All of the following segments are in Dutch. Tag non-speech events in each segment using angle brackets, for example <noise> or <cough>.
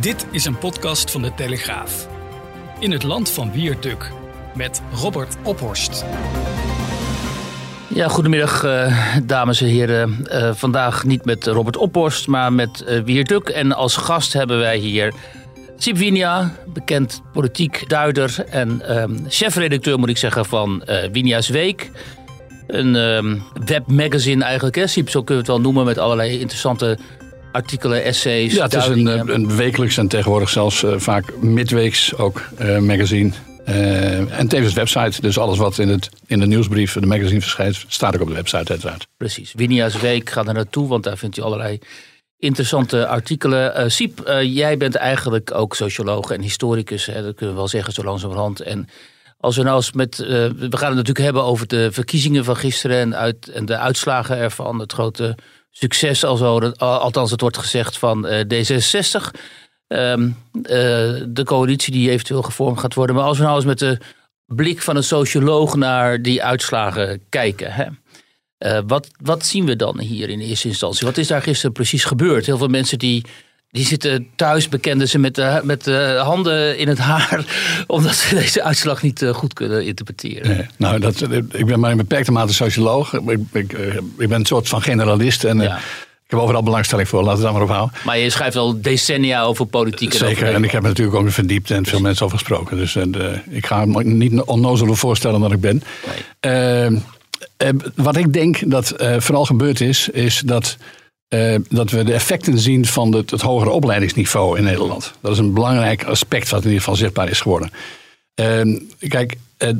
Dit is een podcast van de Telegraaf. In het land van Wierduk met Robert Ophorst. Ja, goedemiddag uh, dames en heren. Uh, vandaag niet met Robert Ophorst, maar met uh, Wierduk. En als gast hebben wij hier Sip Winia, bekend politiek duider en ehm, chefredacteur moet ik zeggen van Winia's Week. Een um, webmagazine eigenlijk, hè? Sip, zo kunnen we het wel noemen, met allerlei interessante artikelen, essays. Ja, het is een, een wekelijks en tegenwoordig zelfs uh, vaak midweeks ook uh, magazine. Uh, en tevens website. Dus alles wat in, het, in de nieuwsbrief, de magazine verschijnt, staat ook op de website uiteraard. Precies. Winia's Week, ga er naartoe, want daar vindt u allerlei interessante artikelen. Uh, Siep, uh, jij bent eigenlijk ook socioloog en historicus, hè, dat kunnen we wel zeggen zo langzamerhand. En als we nou eens met, uh, we gaan het natuurlijk hebben over de verkiezingen van gisteren en, uit, en de uitslagen ervan, het grote succes, alzo, althans het wordt gezegd van D66. Um, uh, de coalitie die eventueel gevormd gaat worden. Maar als we nou eens met de blik van een socioloog naar die uitslagen kijken. Hè? Uh, wat, wat zien we dan hier in eerste instantie? Wat is daar gisteren precies gebeurd? Heel veel mensen die, die zitten thuis, bekenden ze met de, met de handen in het haar, <laughs> omdat ze deze uitslag niet uh, goed kunnen interpreteren. Nee, nou, dat, ik ben maar in beperkte mate socioloog. Ik, ik, ik ben een soort van generalist. En, ja. Ik heb overal belangstelling voor, laten we het dan maar ophouden. Maar je schrijft al decennia over politiek. En Zeker, en ik heb me natuurlijk ook verdiept en veel mensen over gesproken. Dus uh, ik ga me niet onnozel voorstellen dan ik ben. Nee. Uh, uh, wat ik denk dat vooral gebeurd is, is dat, dat we de effecten zien van het, het hogere opleidingsniveau in Nederland. Dat is een belangrijk aspect wat in ieder geval zichtbaar is geworden. Ehm, kijk,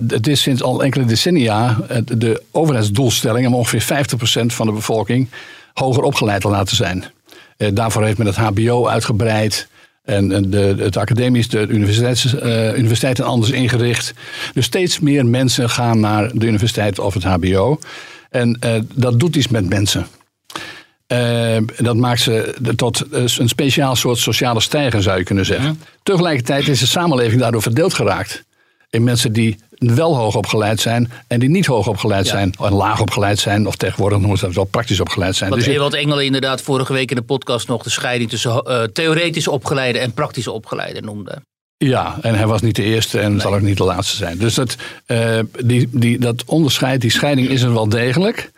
het is sinds al enkele decennia de overheidsdoelstelling om ongeveer 50% van de bevolking hoger opgeleid te laten zijn. Uh, daarvoor heeft men het HBO uitgebreid. En de, het academisch, de universiteits, uh, universiteiten anders ingericht. Dus steeds meer mensen gaan naar de universiteit of het HBO. En dat doet iets met mensen. Dat maakt ze tot een speciaal soort sociale stijger, zou je kunnen zeggen. Tegelijkertijd is de samenleving daardoor verdeeld geraakt. In mensen die wel hoog opgeleid zijn en die niet hoog opgeleid ja. zijn. En laag opgeleid zijn, of tegenwoordig noemen ze dat wel praktisch opgeleid zijn. Wat dus Ewald Engelen inderdaad vorige week in de podcast nog de scheiding tussen uh, theoretisch opgeleide en praktische opgeleide noemde. Ja, en hij was niet de eerste en nee. zal ook niet de laatste zijn. Dus dat, uh, die, die, dat onderscheid, die scheiding is er wel degelijk.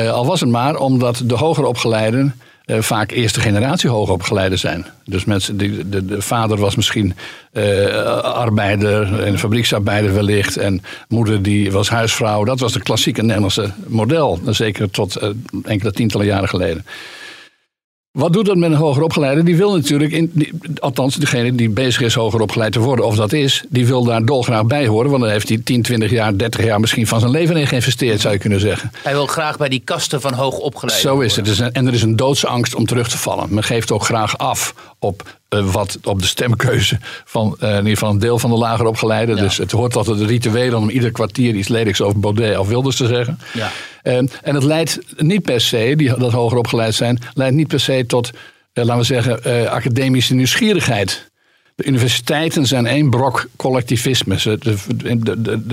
Uh, al was het maar omdat de hoger opgeleiden uh, vaak eerste generatie hoogopgeleiden zijn. Dus mensen die, de, de vader was misschien uh, arbeider, en fabrieksarbeider wellicht. En moeder die was huisvrouw. Dat was de klassieke Nederlandse model. Zeker tot enkele tientallen jaren geleden. Wat doet dat met een hoger opgeleide? Die wil natuurlijk, in, die, althans degene die bezig is hoger opgeleid te worden, of dat is, die wil daar dolgraag bij horen. Want dan heeft hij 10, 20 jaar, 30 jaar misschien van zijn leven in geïnvesteerd, zou je kunnen zeggen. Hij wil graag bij die kasten van hoog opgeleid Zo is het. En er is een doodsangst om terug te vallen. Men geeft ook graag af op wat op de stemkeuze van uh, in ieder geval een deel van de lager opgeleide. Ja. Dus het hoort tot het ritueel om ieder kwartier iets ledigs over Baudet of Wilders te zeggen. Ja. Uh, en het leidt niet per se, die dat hoger opgeleid zijn, leidt niet per se tot, laten we zeggen, academische nieuwsgierigheid. De universiteiten zijn één brok collectivisme.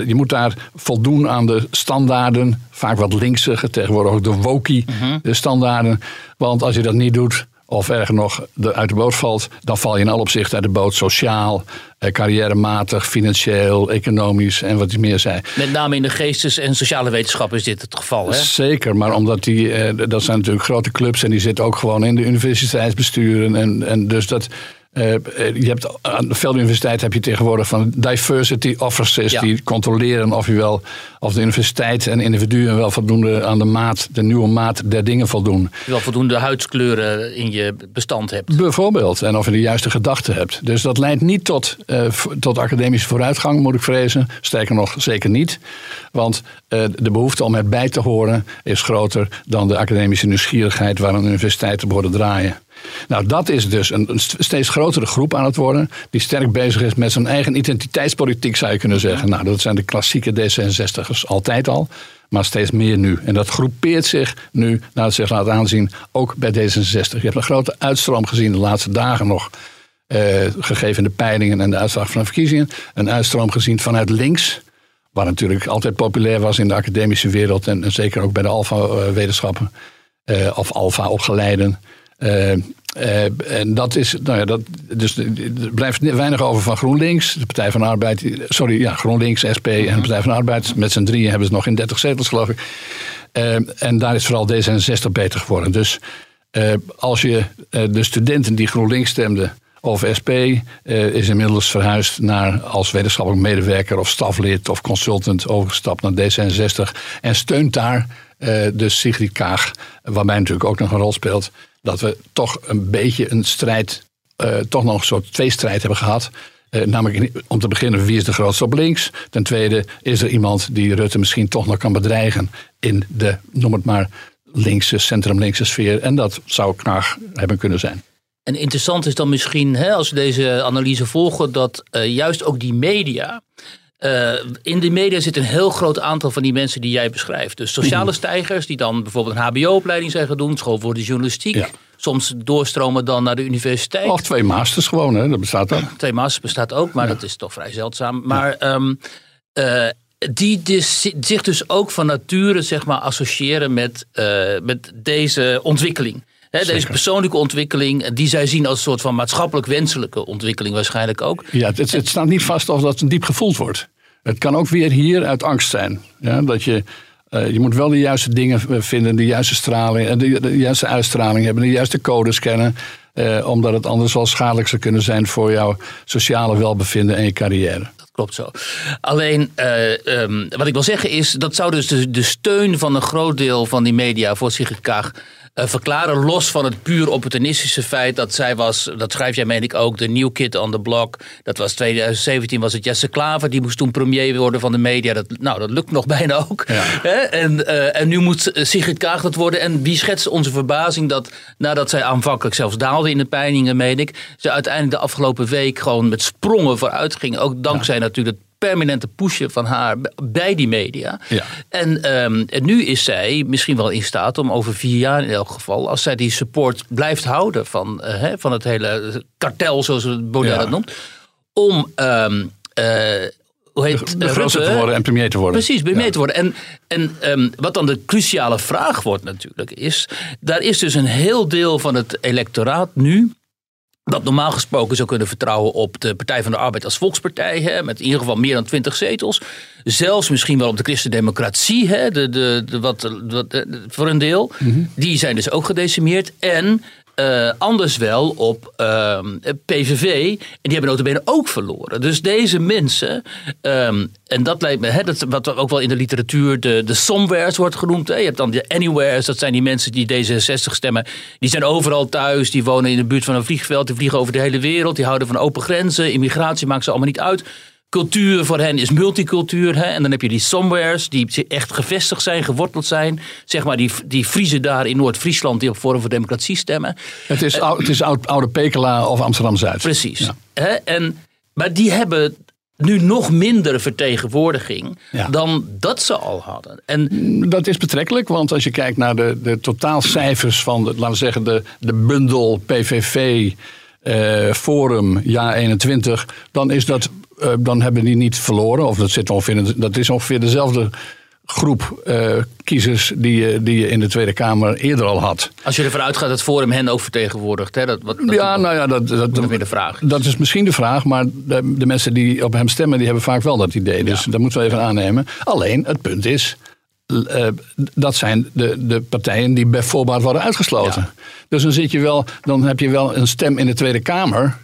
Je moet daar voldoen aan de standaarden, vaak wat linkse, tegenwoordig ook de wokie uh -huh. de standaarden. Want als je dat niet doet, of erger nog uit de boot valt, dan val je in alle opzichten uit de boot. Sociaal, eh, carrièrematig, financieel, economisch en wat ik meer zei. Met name in de geestes- en sociale wetenschappen is dit het geval, hè? Zeker, maar omdat die, eh, dat zijn natuurlijk grote clubs en die zitten ook gewoon in de universiteitsbesturen. En, en dus dat, Uh, je hebt, aan de Universiteit heb je tegenwoordig van diversity officers die controleren of, je wel, of de universiteit en individuen wel voldoende aan de maat, de nieuwe maat der dingen voldoen. Je wel voldoende huidskleuren in je bestand hebt. Bijvoorbeeld, en of je de juiste gedachten hebt. Dus dat leidt niet tot, uh, tot academische vooruitgang, moet ik vrezen. Sterker nog, zeker niet. Want uh, de behoefte om erbij te horen is groter dan de academische nieuwsgierigheid waar een universiteit op worden draaien. Nou, dat is dus een, steeds grotere groep aan het worden. Die sterk bezig is met zijn eigen identiteitspolitiek, zou je kunnen zeggen. Nou, dat zijn de klassieke D66'ers altijd al. Maar steeds meer nu. En dat groepeert zich nu, naar het zich laat aanzien, ook bij D66. Je hebt een grote uitstroom gezien de laatste dagen nog. Uh, gegeven de peilingen en de uitslag van de verkiezingen. Een uitstroom gezien vanuit links. Waar natuurlijk altijd populair was in de academische wereld. En, en zeker ook bij de alfa-wetenschappen. Uh, of alfa-opgeleiden. Uh, en dat is, nou ja, dat, dus er blijft weinig over van GroenLinks, de Partij van Arbeid, sorry, ja, GroenLinks, SP en de. Partij van Arbeid. Met z'n drieën hebben ze nog in 30 zetels, geloof ik. Uh, en daar is vooral D66 beter geworden. Dus als je de studenten die GroenLinks stemden, of SP, is inmiddels verhuisd naar als wetenschappelijk medewerker of staflid of consultant overgestapt naar D66 en steunt daar dus Sigrid Kaag, waarbij natuurlijk ook nog een rol speelt dat we toch een beetje een strijd, uh, toch nog een soort tweestrijd hebben gehad. Uh, namelijk om te beginnen, wie is de grootste op links? Ten tweede, is er iemand die Rutte misschien toch nog kan bedreigen in de, noem het maar, linkse, centrum-linkse sfeer? En dat zou Knaag hebben kunnen zijn. En interessant is dan misschien, hè, als we deze analyse volgen, dat uh, juist ook die media uh, in de media zit een heel groot aantal van die mensen die jij beschrijft. Dus sociale mhm. stijgers die dan bijvoorbeeld een HBO-opleiding zijn gaan doen, school voor de journalistiek. Soms doorstromen dan naar de universiteit. Of twee masters gewoon, hè? dat bestaat ook. Twee masters bestaat ook, maar dat is toch vrij zeldzaam. Maar ja. um, uh, die dus, zich dus ook van nature zeg maar, associëren met, uh, met deze ontwikkeling. He, deze persoonlijke ontwikkeling, die zij zien als een soort van maatschappelijk wenselijke ontwikkeling waarschijnlijk ook. Ja, het, het staat niet vast of dat diep gevoeld wordt. Het kan ook weer hier uit angst zijn. Ja, dat je, uh, je moet wel de juiste dingen vinden, de juiste straling, eh, de, de juiste uitstraling hebben, de juiste codes kennen. Uh, omdat het anders wel schadelijk zou kunnen zijn voor jouw sociale welbevinden en je carrière klopt zo. Alleen, uh, um, wat ik wil zeggen is, dat zou dus de, de, steun van een groot deel van die media voor Sigrid Kaag uh, verklaren. Los van het puur opportunistische feit dat zij was, dat schrijf jij meen ik ook, de new kid on the block. Dat was 2017 was het Jesse Klaver, die moest toen premier worden van de media. Dat, nou, dat lukt nog <laughs> bijna ook. Ja. En, uh, en nu moet Sigrid Kaag dat worden. En wie schetst onze verbazing dat nadat zij aanvankelijk zelfs daalde in de peilingen, meen ik, ze uiteindelijk de afgelopen week gewoon met sprongen vooruit ging. Ook dankzij ja. natuurlijk permanente pushen van haar bij die media. Ja. En, um, en nu is zij misschien wel in staat om over vier jaar in elk geval, als zij die support blijft houden van, uh, van het hele kartel, zoals Baudet ja. dat noemt, om. Um, uh, hoe heet de, grootste te worden en premier te worden. Precies, premier ja. te worden. En, en um, wat dan de cruciale vraag wordt natuurlijk is... daar is dus een heel deel van het electoraat nu dat normaal gesproken zou kunnen vertrouwen op de Partij van de Arbeid als volkspartij, hè, met in ieder geval meer dan twintig zetels. Zelfs misschien wel op de christendemocratie, hè, de, de, de, wat, wat, voor een deel. Mm -hmm. Die zijn dus ook gedecimeerd. En uh, anders wel op uh, PVV. En die hebben notabene ook verloren. Dus deze mensen, um, en dat lijkt me, hè, dat, wat ook wel in de literatuur de, de somewheres wordt genoemd. Hè. Je hebt dan de anywheres, dat zijn die mensen die D66 stemmen. Die zijn overal thuis, die wonen in de buurt van een vliegveld, die vliegen over de hele wereld. Die houden van open grenzen, immigratie maakt ze allemaal niet uit. Cultuur voor hen is multicultuur. Hè? En dan heb je die somewheres die echt gevestigd zijn, geworteld zijn. Zeg maar die, die Friesen daar in Noord-Friesland die op Forum voor Democratie stemmen. Het is, uh, het is Oude Pekela of Amsterdam-Zuid. Precies. Ja. Hè? En, maar die hebben nu nog minder vertegenwoordiging ja. dan dat ze al hadden. En dat is betrekkelijk, want als je kijkt naar de, de totaalcijfers van, de, laten we zeggen, de, de bundel PVV... Uh, Forum, jaar 21, dan is dat uh, dan hebben die niet verloren. Of dat, zit ongeveer, dat is ongeveer dezelfde groep uh, kiezers die je, die je in de Tweede Kamer eerder al had. Als je ervan uitgaat dat Forum hen ook vertegenwoordigt. Hè? Dat, wat, dat ja, nou ja, dat, dat, dat, de vraag. dat is misschien de vraag. Maar de, de, mensen die op hem stemmen, die hebben vaak wel dat idee. Dus ja. dat moeten we even aannemen. Alleen, het punt is... Uh, dat zijn de, de partijen die bijvoorbeeld worden uitgesloten. Ja. Dus dan, zit je wel, dan heb je wel een stem in de Tweede Kamer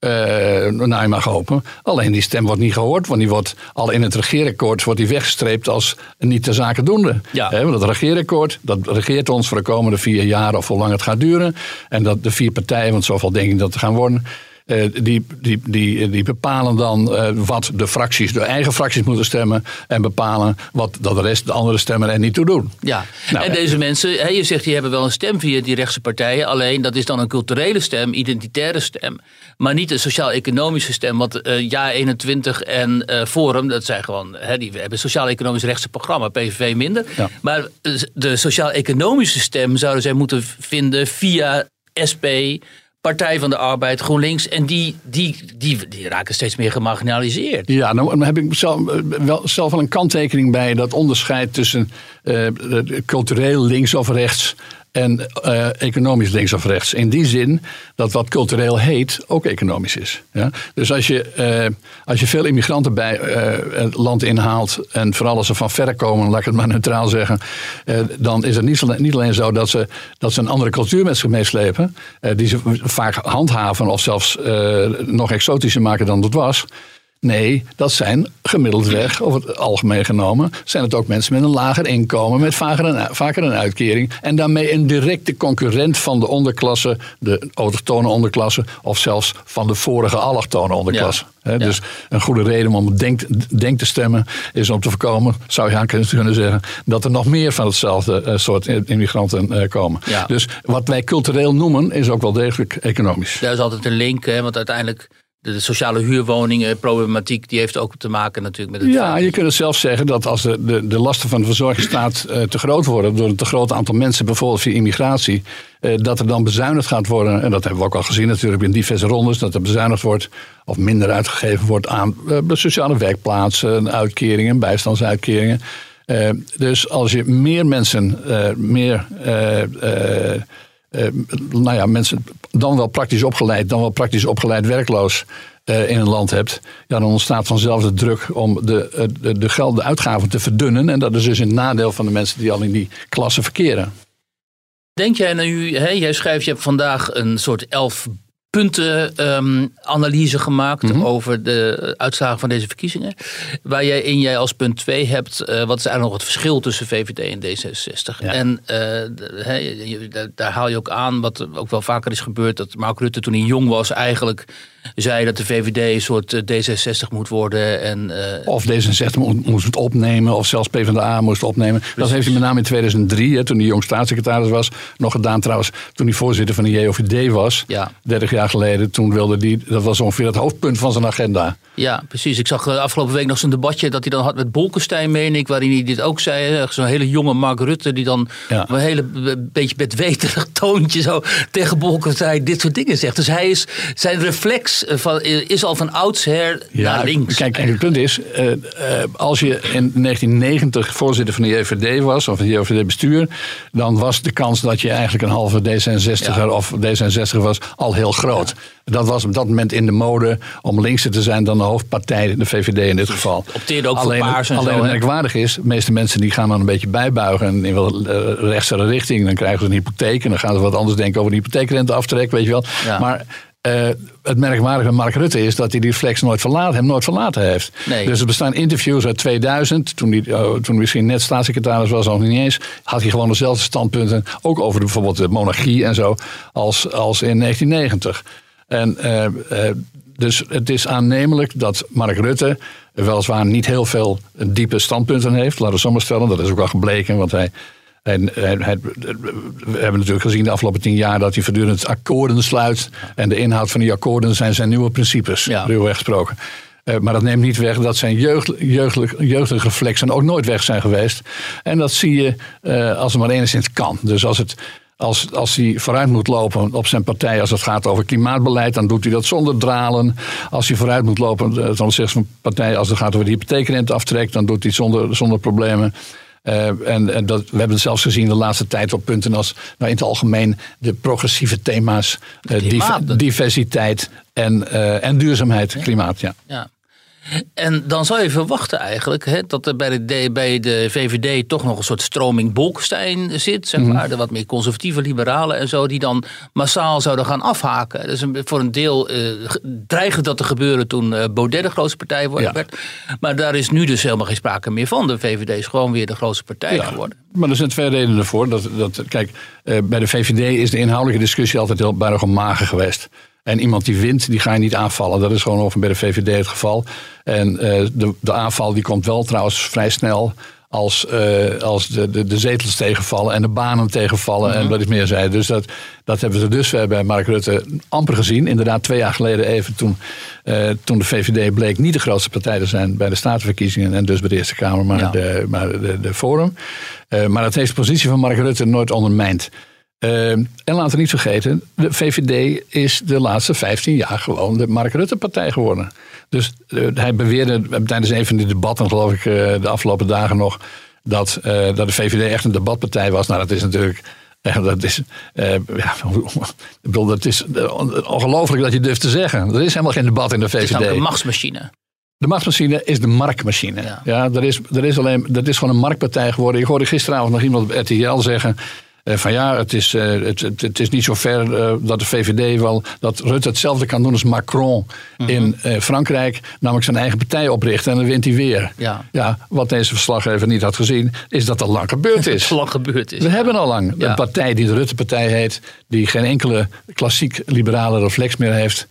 nou, je mag hopen. Alleen die stem wordt niet gehoord, want die wordt al in het regeerakkoord wordt die weggestreept als niet de zaken doende. Ja. He, dat regeerakkoord, dat regeert ons voor de komende vier jaar of hoe lang het gaat duren. En dat de vier partijen, want zoveel denk ik dat het gaan worden uh, die, die, die, die bepalen dan uh, wat de fracties, de eigen fracties moeten stemmen. En bepalen wat dat de rest, de andere stemmen er niet toe doen. Ja, nou, en deze mensen, je zegt die hebben wel een stem via die rechtse partijen. Alleen dat is dan een culturele stem, identitaire stem. Maar niet een sociaal-economische stem. Want uh, Ja 21 en Forum, dat zijn gewoon, hè, die hebben sociaal-economisch rechtse programma. PVV minder. Ja. Maar de sociaal-economische stem zouden zij moeten vinden via SP, Partij van de Arbeid, GroenLinks. En die, die, die, die raken steeds meer gemarginaliseerd. Ja, nou heb ik zelf wel, zelf wel een kanttekening bij dat onderscheid tussen uh, cultureel links of rechts en uh, economisch links of rechts. In die zin dat wat cultureel heet ook economisch is. Ja? Dus als je, uh, als je veel immigranten bij uh, het land inhaalt en vooral als ze van ver komen, laat ik het maar neutraal zeggen, dan is het niet, niet, alleen zo dat ze, dat ze een andere cultuur met zich meeslepen, die ze vaak handhaven of zelfs nog exotischer maken dan het was. Nee, dat zijn gemiddeld weg, over het algemeen genomen, zijn het ook mensen met een lager inkomen, met vaker een, vaker een uitkering. En daarmee een directe concurrent van de onderklasse, de autochtone onderklasse, of zelfs van de vorige allochtone onderklasse. Ja. Dus een goede reden om denk, denk te stemmen is om te voorkomen, zou je aan kunnen zeggen, dat er nog meer van hetzelfde uh, soort immigranten uh, komen. Ja. Dus wat wij cultureel noemen, is ook wel degelijk economisch. Daar is altijd een link, hè, want uiteindelijk de sociale huurwoningen problematiek, die heeft ook te maken natuurlijk met het. Ja, je kunt het zelf zeggen dat als de, de, de lasten van de verzorgingsstaat uh, te groot worden door een te groot aantal mensen, bijvoorbeeld via immigratie, uh, dat er dan bezuinigd gaat worden. En dat hebben we ook al gezien natuurlijk in diverse rondes, dat er bezuinigd wordt of minder uitgegeven wordt aan uh, sociale werkplaatsen, uitkeringen, bijstandsuitkeringen. dus als je meer mensen, meer uh, nou ja, mensen dan wel praktisch opgeleid, dan wel praktisch opgeleid werkloos uh, in een land hebt, ja, dan ontstaat vanzelf de druk om de, de, de, geld, uitgaven te verdunnen. En dat is dus een nadeel van de mensen die al in die klasse verkeren. Denk jij nu, hè, jij schrijft, je hebt vandaag een soort elf puntenanalyse um, gemaakt mm -hmm. over de uitslagen van deze verkiezingen. Waar jij in jij als punt 2 hebt, uh, wat is eigenlijk nog het verschil tussen VVD en D66. Ja. En uh, he, je, daar haal je ook aan, wat ook wel vaker is gebeurd, dat Mark Rutte toen hij jong was eigenlijk zei dat de VVD een soort D66 moet worden. En, uh, of D66 moest het opnemen, of zelfs PvdA moest opnemen. Precies. Dat heeft hij met name in 2003, hè, toen hij jong staatssecretaris was, nog gedaan trouwens toen hij voorzitter van de JOVD was. Ja. 30 jaar geleden, toen wilde hij, dat was ongeveer het hoofdpunt van zijn agenda. Ja, precies. Ik zag afgelopen week nog zo'n debatje dat hij dan had met Bolkestein, meen ik, waarin hij dit ook zei. Zo'n hele jonge Mark Rutte, die dan ja. een hele beetje bedweterig toontje zo tegen Bolkestein dit soort dingen zegt. Dus hij is, zijn reflex van, is al van oudsher ja, naar links. Kijk, het punt is, uh, uh, als je in 1990 voorzitter van de JVD was, of het JVD-bestuur, dan was de kans dat je eigenlijk een halve D66er ja. of D66 was al heel groot. Ja. Dat was op dat moment in de mode om linkser te zijn dan de hoofdpartij, de VVD in dit geval. Opteerde ook alleen, voor paars en alleen zo, merkwaardig is, de meeste mensen die gaan dan een beetje bijbuigen in wel uh, richting. Dan krijgen ze een hypotheek en dan gaan ze wat anders denken over de hypotheekrenteaftrek, weet je wel. Maar uh, het merkwaardige van Mark Rutte is dat hij die flex nooit verlaten, hem nooit verlaten heeft. Nee. Dus er bestaan interviews uit 2000, toen hij, uh, toen misschien net staatssecretaris was, of niet eens, had hij gewoon dezelfde standpunten, ook over de, bijvoorbeeld de monarchie en zo, als, als in 1990. En uh, dus het is aannemelijk dat Mark Rutte weliswaar niet heel veel diepe standpunten heeft, laten we zo maar stellen. Dat is ook wel gebleken, want hij en, en, en, we hebben natuurlijk gezien de afgelopen tien jaar dat hij voortdurend akkoorden sluit. En de inhoud van die akkoorden zijn zijn nieuwe principes, Ja. ruwweg gesproken. Uh, maar dat neemt niet weg dat zijn jeugd, jeugdig, jeugdige reflexen ook nooit weg zijn geweest. En dat zie je uh, als het maar enigszins kan. Dus als, het, als, als hij vooruit moet lopen op zijn partij als het gaat over klimaatbeleid, dan doet hij dat zonder dralen. Als hij vooruit moet lopen ten opzichte van partij als het gaat over de hypotheekrenteaftrek, dan doet hij het zonder, zonder problemen. Uh, en, en dat, we hebben het zelfs gezien de laatste tijd op punten als nou in het algemeen de progressieve thema's, uh, div diversiteit en, uh, en duurzaamheid, klimaat. Ja. Ja. En dan zou je verwachten eigenlijk hè, dat er bij de, bij de VVD toch nog een soort stroming Bolkestein zit. Zeg Mhm. maar, de wat meer conservatieve liberalen en zo. Die dan massaal zouden gaan afhaken. Dus een, voor een deel eh, dreigde dat te gebeuren toen eh, Baudet de grootste partij Ja. werd. Maar daar is nu dus helemaal geen sprake meer van. De VVD is gewoon weer de grootste partij Ja, geworden. Maar er zijn twee redenen voor. Dat, dat, kijk, eh, bij de VVD is de inhoudelijke discussie altijd heel buitengewoon mager geweest. En iemand die wint, die ga je niet aanvallen. Dat is gewoon over bij de VVD het geval. En eh, de, de aanval die komt wel trouwens vrij snel als, eh, als de, de, de zetels tegenvallen en de banen tegenvallen en wat ik meer zei. Dus dat, dat hebben we dus bij Mark Rutte amper gezien. Inderdaad, twee jaar geleden even toen, eh, toen de VVD bleek niet de grootste partij te zijn bij de statenverkiezingen en dus bij de Eerste Kamer, maar, Ja. de, maar de, de Forum. Maar dat heeft de positie van Mark Rutte nooit ondermijnd. Eh, en laten we niet vergeten, de VVD is de laatste 15 jaar gewoon de Mark Rutte-partij geworden. Dus eh, hij beweerde tijdens een van die debatten, geloof ik, eh, de afgelopen dagen nog, dat, eh, dat de VVD echt een debatpartij was. Nou, dat is natuurlijk. <laughs> dat is, ja, <laughs> ik bedoel, dat is ongelooflijk dat je durft te zeggen. Er is helemaal geen debat in de Het is VVD. een machtsmachine. De machtsmachine is de marktmachine. Ja. Ja. er is, er is alleen, dat is gewoon een marktpartij geworden. Ik hoorde gisteravond nog iemand op RTL zeggen. Eh, van ja, het is, eh, het, het, het is niet zo ver eh, dat de VVD wel. dat Rutte hetzelfde kan doen als Macron Mhm. in Frankrijk. namelijk zijn eigen partij oprichten en dan wint hij weer. Ja. ja, wat deze verslaggever niet had gezien, is dat dat lang gebeurd <laughs> is. Het lang gebeurd is. We hebben al lang Ja. een partij die de Rutte-partij heet, die geen enkele klassiek liberale reflex meer heeft.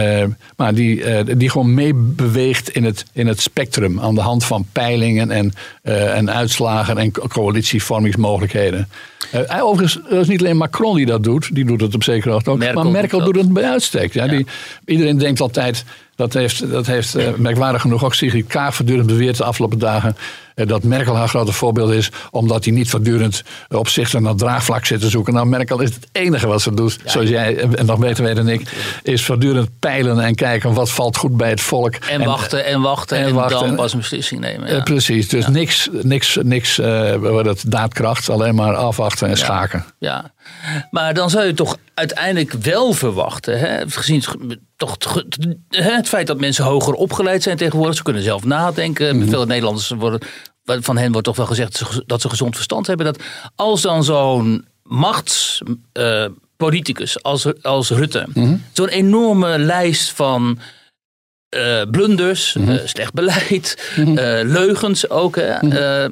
Eh, maar die, eh, die gewoon meebeweegt in het, in het spectrum aan de hand van peilingen en, eh, en uitslagen en co- coalitievormingsmogelijkheden. Eh, overigens, het is niet alleen Macron die dat doet, die doet het op zekere hoogte ook, Merkel maar Merkel doet doet dat. het bij uitstek. Ja, Die, iedereen denkt altijd, dat heeft, dat heeft merkwaardig genoeg ook Sigrid Kaag voortdurend beweerd de afgelopen dagen. Eh, dat Merkel haar grote voorbeeld is, omdat hij niet voortdurend op zich naar draagvlak zit te zoeken. Nou, Merkel is het enige wat ze doet, zoals jij en nog beter weet dan ik, is voortdurend peilen en kijken wat valt goed bij het volk. En, wachten en wachten en, en wachten. dan pas een beslissing nemen. Eh, Ja. precies, dus niks, niks, niks eh, wat het, daadkracht, alleen maar afwachten en schaken. Ja, maar dan zou je toch uiteindelijk wel verwachten, hè, gezien het, toch, het, feit dat mensen hoger opgeleid zijn tegenwoordig, ze kunnen zelf nadenken. Mhm. Veel Nederlanders worden, van hen wordt toch wel gezegd dat ze, gezond verstand hebben. Dat als dan zo'n machtspoliticus als, als Rutte, Mhm. zo'n enorme lijst van eh, blunders, Mhm. eh, slecht beleid, eh, leugens ook, eh,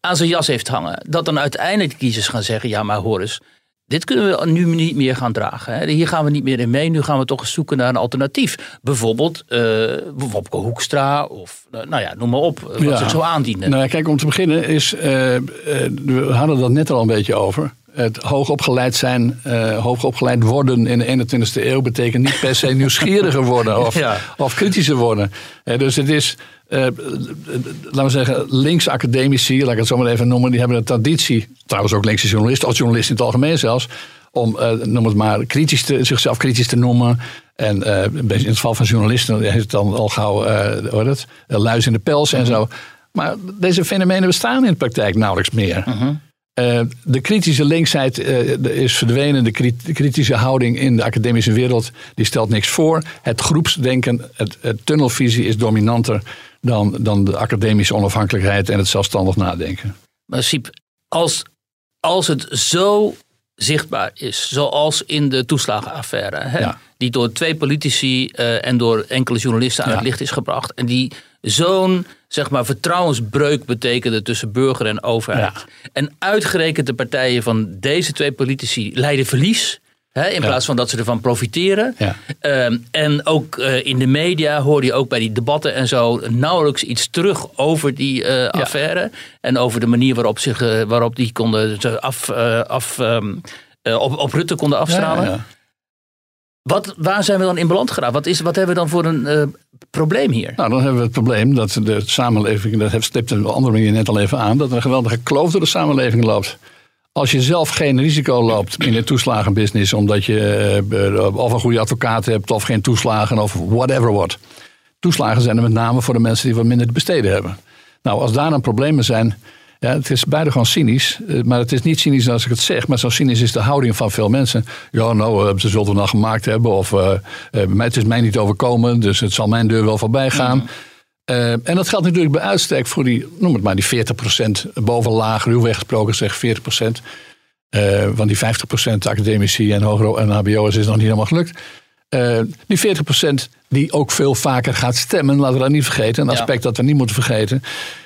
aan zijn jas heeft hangen. Dat dan uiteindelijk de kiezers gaan zeggen: ja, maar hoor eens. Dit kunnen we nu niet meer gaan dragen. Hè. Hier gaan we niet meer in mee. Nu gaan we toch eens zoeken naar een alternatief. Bijvoorbeeld uh, Wopke Hoekstra of uh, nou ja, noem maar op. Wat Ja. zich zo aandienen. Nou ja, kijk, om te beginnen is, uh, we hadden dat net al een beetje over. Het hoogopgeleid zijn, hoogopgeleid worden in de 21ste eeuw betekent niet per se <laughs> nieuwsgieriger worden of, Ja. of kritischer worden. Dus het is, uh, laten we zeggen, linkse academici, laat ik het zo maar even noemen, die hebben een traditie, trouwens ook linkse journalisten, of journalisten in het algemeen zelfs, om, uh, noem het maar, kritisch te, zichzelf kritisch te noemen. En uh, in het geval van journalisten heeft het dan al gauw, uh, hoor het, luis in de pels en zo. Maar deze fenomenen bestaan in de praktijk nauwelijks meer. Mhm. De kritische linksheid is verdwenen. De, krit de, kritische houding in de academische wereld die stelt niks voor. Het groepsdenken, het, het tunnelvisie is dominanter dan, dan de academische onafhankelijkheid en het zelfstandig nadenken. Maar Siep, als, als het zo zichtbaar is, zoals in de toeslagenaffaire, hè, Ja. die door twee politici uh, en door enkele journalisten aan Ja. het licht is gebracht, en die zo'n zeg maar, vertrouwensbreuk betekende tussen burger en overheid. Ja. En uitgerekend de partijen van deze twee politici leiden verlies. In plaats van dat ze ervan profiteren. Ja. Um, en ook uh, in de media hoorde je ook bij die debatten en zo nauwelijks iets terug over die uh, affaire. En over de manier waarop, zich, uh, waarop die konden af, af, um, op, op Rutte konden afstralen. Wat, waar zijn we dan in beland geraakt? Wat, is, wat hebben we dan voor een probleem hier? Nou, dan hebben we het probleem dat de samenleving, dat stipt een andere manier net al even aan, dat er een geweldige kloof door de samenleving loopt. Als je zelf geen risico loopt in de toeslagenbusiness, omdat je uh, of een goede advocaat hebt, of geen toeslagen, of whatever what. Toeslagen zijn er met name voor de mensen die wat minder te besteden hebben. Nou, als daar dan problemen zijn, Ja, het is buitengewoon cynisch. eh, Maar het is niet cynisch als ik het zeg. Maar zo cynisch is de houding van veel mensen. Ja, nou, eh, ze zullen het nog gemaakt hebben. Of eh, eh, het is mij niet overkomen. Dus het zal mijn deur wel voorbij gaan. Eh, en dat geldt natuurlijk bij uitstek voor die, noem het maar, die 40% bovenlaag, ruwweg gesproken zeg 40%. Eh, want die 50% academici en hoger en hbo'ers is nog niet helemaal gelukt. Eh, die 40% die ook veel vaker gaat stemmen, laten we dat niet vergeten. Een Ja. aspect dat we niet moeten vergeten.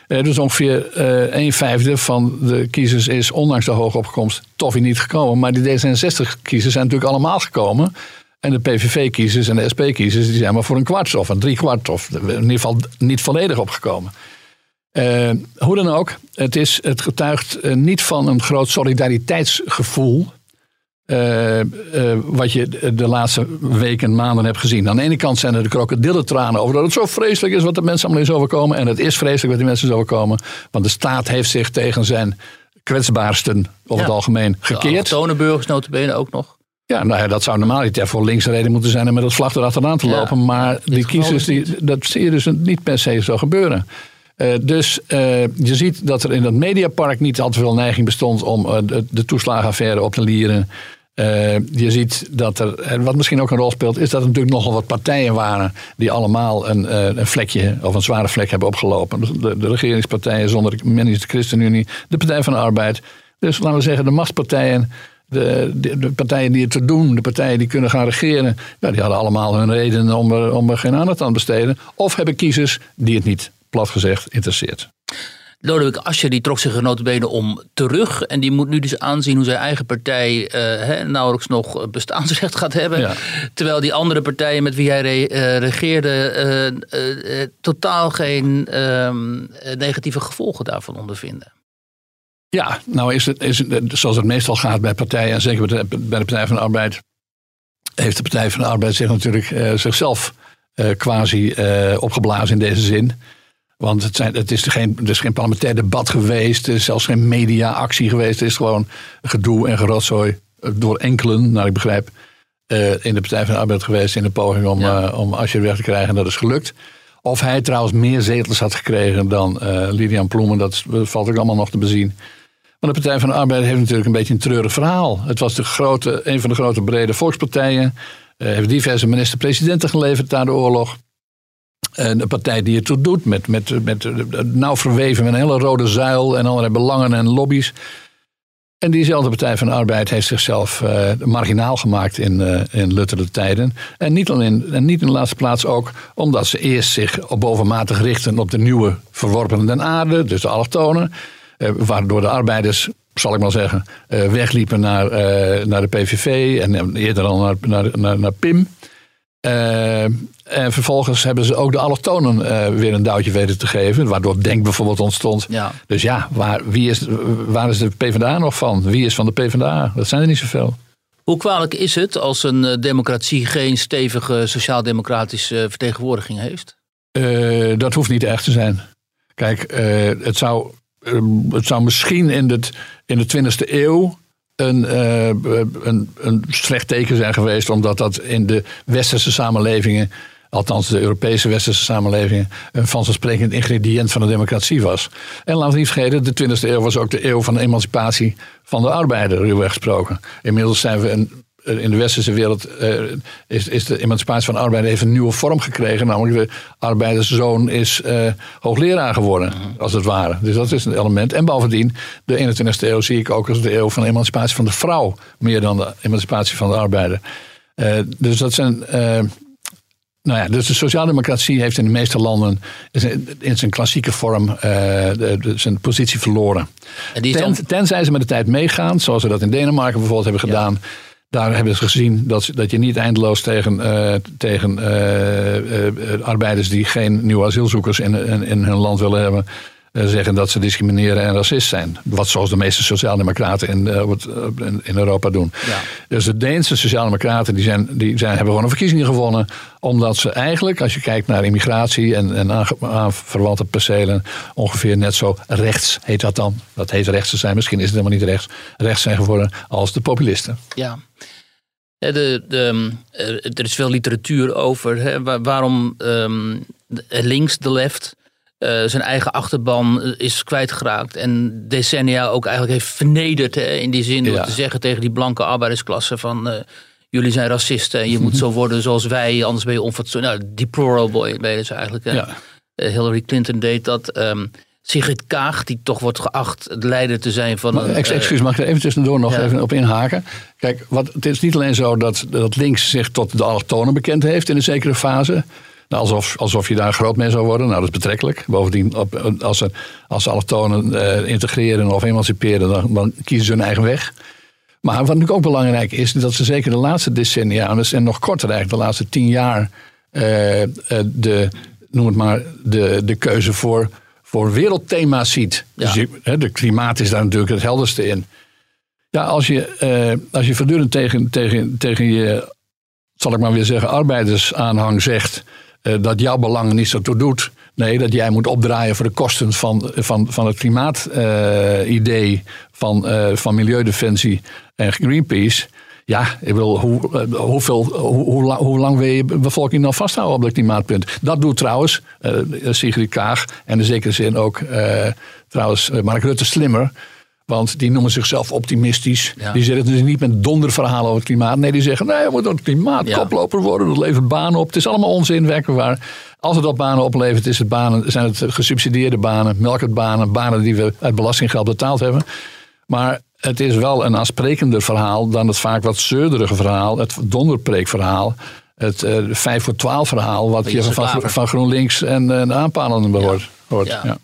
Dus ongeveer een vijfde van de kiezers is, ondanks de hoge opkomst, toch weer niet gekomen. Maar die D66-kiezers zijn natuurlijk allemaal gekomen. En de PVV-kiezers en de SP-kiezers die zijn maar voor een kwart of een drie kwart of in ieder geval niet volledig opgekomen. Eh, hoe dan ook, het, is, het getuigt eh, niet van een groot solidariteitsgevoel. eh, wat je de laatste weken en maanden hebt gezien. Aan de ene kant zijn er de krokodillentranen over dat het zo vreselijk is wat de mensen allemaal is overkomen. En het is vreselijk wat die mensen is overkomen. Want de staat heeft zich tegen zijn kwetsbaarsten over het algemeen De gekeerd. allochtone burgers notabene ook nog. Ja, nou ja, dat zou normaal niet voor links reden moeten zijn en met het vlag erachteraan te Ja, lopen. Maar die kiezers, die, dat zie je dus niet per se zo gebeuren. Eh, dus eh, je ziet dat er in dat mediapark niet al te veel neiging bestond om eh, de, de toeslagenaffaire op te lieren. Je ziet dat er, en wat misschien ook een rol speelt, is dat er natuurlijk nogal wat partijen waren die allemaal een, een vlekje of een zware vlek hebben opgelopen. De, regeringspartijen zonder de, de ChristenUnie, de Partij van de Arbeid. Dus laten we zeggen, de machtspartijen, de, de, de partijen die het te doen, de partijen die kunnen gaan regeren, ja, die hadden allemaal hun redenen om er, om er geen aandacht aan te besteden. Of hebben kiezers die het niet, plat gezegd, interesseert. Lodewijk Asscher die trok zich er notabene om terug. En die moet nu dus aanzien hoe zijn eigen partij eh, nauwelijks nog bestaansrecht gaat hebben. Ja. Terwijl die andere partijen met wie hij re- eh, regeerde eh, eh, totaal geen ehm, eh, negatieve gevolgen daarvan ondervinden. Ja, nou is het, is het zoals het meestal gaat bij partijen, en zeker bij de, bij de Partij van de Arbeid, heeft de Partij van de Arbeid zich natuurlijk eh, zichzelf eh, quasi eh, opgeblazen in deze zin. Want het, zijn, het is geen, is geen parlementair debat geweest, er is zelfs geen media-actie geweest. Het is gewoon gedoe en gerotzooi door enkelen, naar ik begrijp, in de Partij van de Arbeid geweest in de poging om, Ja. om Asscher weg te krijgen. En dat is gelukt. Of hij trouwens meer zetels had gekregen dan Lilian Ploemen, dat valt ook allemaal nog te bezien. Want de Partij van de Arbeid heeft natuurlijk een beetje een treurig verhaal. Het was de grote, een van de grote brede volkspartijen. Eh, heeft diverse minister-presidenten geleverd na de oorlog. En de partij die het toe doet, met, met, met, eh, nauw verweven met een hele rode zuil en allerlei belangen en lobby's. En diezelfde Partij van de Arbeid heeft zichzelf eh, marginaal gemaakt in, eh in luttere tijden. En niet, alleen, en niet in de laatste plaats ook omdat ze eerst zich op bovenmatig richten op de nieuwe verworpenen den aarde, dus de allochtonen. Eh, waardoor de arbeiders, zal ik maar zeggen, eh, wegliepen naar, eh, naar de PVV en eerder al naar, naar, naar, naar PIM. En vervolgens hebben ze ook de allochtonen eh, weer een duwtje weten te geven. Waardoor Denk bijvoorbeeld ontstond. Ja. Dus ja, waar, wie is, waar is de PvdA nog van? Wie is van de PvdA? Dat zijn er niet zoveel. Hoe kwalijk is het als een democratie geen stevige sociaal-democratische vertegenwoordiging heeft? Dat hoeft niet echt te zijn. Kijk, het, zou, het zou misschien in, het, in de 20e eeuw een, eh, een, een slecht teken zijn geweest, omdat dat in de westerse samenlevingen, althans de Europese westerse samenlevingen, een vanzelfsprekend ingrediënt van de democratie was. En laten we niet vergeten, de 20e eeuw was ook de eeuw van de emancipatie van de arbeider, ruwweg gesproken. Inmiddels zijn we een in de westerse wereld eh, is, is de emancipatie van de arbeider heeft een nieuwe vorm gekregen. Namelijk de arbeiderszoon is eh, hoogleraar geworden, als het ware. Dus dat is een element. En bovendien, de 21ste eeuw zie ik ook als de eeuw van de emancipatie van de vrouw. Meer dan de emancipatie van de arbeider. Eh, dus dat zijn... eh, nou ja, dus de sociaaldemocratie heeft in de meeste landen in zijn klassieke vorm eh, de, de- zijn positie verloren. En die Ten, tenzij ze met de tijd meegaan, zoals ze dat in Denemarken bijvoorbeeld hebben gedaan. Daar hebben ze gezien dat, dat je niet eindeloos tegen, eh, tegen eh, eh, arbeiders die geen nieuwe asielzoekers in, in, in hun land willen hebben. Eh, zeggen dat ze discrimineren en racist zijn. Wat zoals de meeste sociaaldemocraten in, eh, op- in, in Europa doen. Ja. Dus de Deense sociaaldemocraten die zijn, die zijn, hebben gewoon een verkiezing gewonnen. Omdat ze eigenlijk, als je kijkt naar immigratie en, en aanverwante percelen, ongeveer net zo rechts heet dat dan. Dat heet rechts te zijn, misschien is het helemaal niet rechts. Rechts zijn geworden als de populisten. ja. De, de, eh, er is veel literatuur over hè, waar- waarom ehm, links, de left, uh, zijn eigen achterban is kwijtgeraakt. En decennia ook eigenlijk heeft vernederd. Hè, in die zin door te zeggen tegen die blanke arbeidersklasse van... Uh, jullie zijn racisten en je moet zo <laughs> worden zoals wij, anders ben je onfatsoenlijk. Nou, deplorable ben je dus eigenlijk. Ja. Hillary Clinton deed dat. Um, Sigrid Kaag, die toch wordt geacht de leider te zijn van. een, excuus, mag ik er even tussendoor nog even op inhaken? Kijk, wat, het is niet alleen zo dat, dat links zich tot de allochtonen bekend heeft in een zekere fase. Nou, alsof, alsof je daar groot mee zou worden. Nou, dat is betrekkelijk. Bovendien, op, als ze, als ze allochtonen uh, integreren of emanciperen, dan, dan, kiezen ze hun eigen weg. Maar wat natuurlijk ook belangrijk is, dat ze zeker de laatste decennia, en nog korter eigenlijk, de laatste tien jaar, uh, uh, de, noem het maar, de, de keuze voor voor wereldthema's ziet. Dus je, hè, de klimaat is daar natuurlijk het helderste in. Ja, als je, als je voortdurend tegen, tegen, tegen je, zal ik maar weer zeggen, arbeidersaanhang zegt dat jouw belang niet zo toe doet. Nee, dat jij moet opdraaien voor de kosten van, van, van het klimaatidee, uh, van, van Milieudefensie en Greenpeace. Ja, ik wil, hoe, eh, hoeveel, hoe, hoe, lang wil je bevolking dan vasthouden op dat klimaatpunt? Dat doet trouwens Sigrid Kaag en in zekere zin ook trouwens Mark Rutte slimmer. Want die noemen zichzelf optimistisch. Die zeggen dus niet met donderverhalen over het klimaat. Nee, die zeggen, nee, we moeten het klimaat koploper worden. Dat levert banen op. Het is allemaal onzin, waar. Als het dat banen oplevert, is het banen, zijn het gesubsidieerde banen, melkertbanen, banen die we uit belastinggeld betaald hebben. Maar het is wel een aansprekender verhaal dan het vaak wat zeurderige verhaal, het donderpreekverhaal. Het uh, eh, 5 voor 12 verhaal, wat je van, van, GroenLinks en, en aanpalenden hoort. hoort. Ja.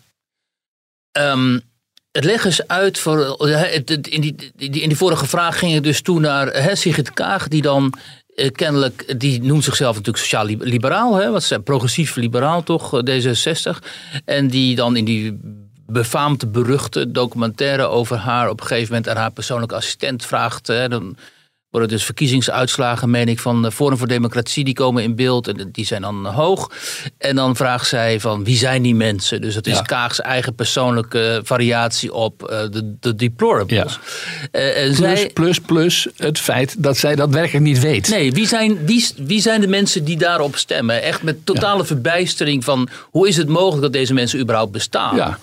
Um, het leg eens uit, voor, in, die, in vorige vraag ging het dus toen naar hè, Sigrid Kaag, die dan eh, kennelijk, die noemt zichzelf natuurlijk sociaal-liberaal, hè, wat is progressief-liberaal toch, D66. En die dan in die befaamd beruchte documentaire over haar op een gegeven moment aan haar persoonlijke assistent vraagt. Hè, dan worden dus verkiezingsuitslagen, meen ik, van Forum voor Democratie, die komen in beeld en die zijn dan hoog. En dan vraagt zij van wie zijn die mensen? Dus dat is ja. Kaags eigen persoonlijke variatie op de, de deplorables. Ja. Uh, plus, zij, plus, plus het feit dat zij dat werkelijk niet weet. Nee, wie zijn, wie, wie zijn de mensen die daarop stemmen? Echt met totale ja. verbijstering van hoe is het mogelijk dat deze mensen überhaupt bestaan? Ja.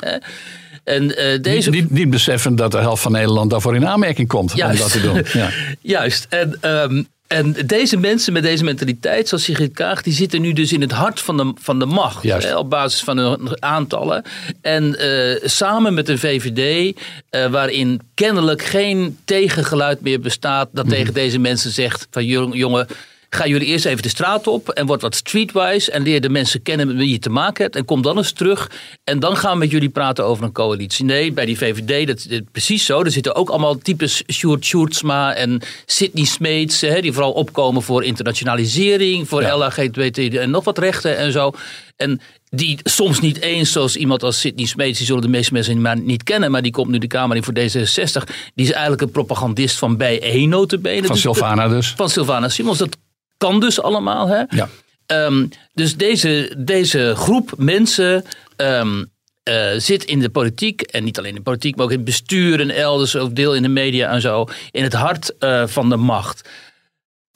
En, uh, deze... niet, niet, beseffen dat de helft van Nederland daarvoor in aanmerking komt Juist. om dat te doen. Ja. <laughs> Juist. En, um, en deze mensen met deze mentaliteit, zoals Sigrid Kaag, die zitten nu dus in het hart van de, van de macht. Hè, op basis van hun aantallen. En uh, samen met de VVD, uh, waarin kennelijk geen tegengeluid meer bestaat, dat mm -hmm. tegen deze mensen zegt: van jongen Ga jullie eerst even de straat op en word wat streetwise en leer de mensen kennen met wie je te maken hebt. En kom dan eens terug en dan gaan we met jullie praten over een coalitie. Nee, bij die VVD, dat is precies zo. Er zitten ook allemaal types Sjoerd Sjoerdsma en Sidney Smeets, hè, die vooral opkomen voor internationalisering, voor ja. LHGTB en nog wat rechten en zo. En die soms niet eens, zoals iemand als Sidney Smeets, die zullen de meeste mensen niet kennen, maar die komt nu de Kamer in voor D66. Die is eigenlijk een propagandist van bij 1 notabene. Van Sylvana dus. Van Sylvana Simons. Dat kan dus allemaal. Hè? Ja. Um, dus deze, deze groep mensen um, uh, zit in de politiek. En niet alleen in de politiek, maar ook in het bestuur en elders. Ook deel in de media en zo. In het hart uh, van de macht.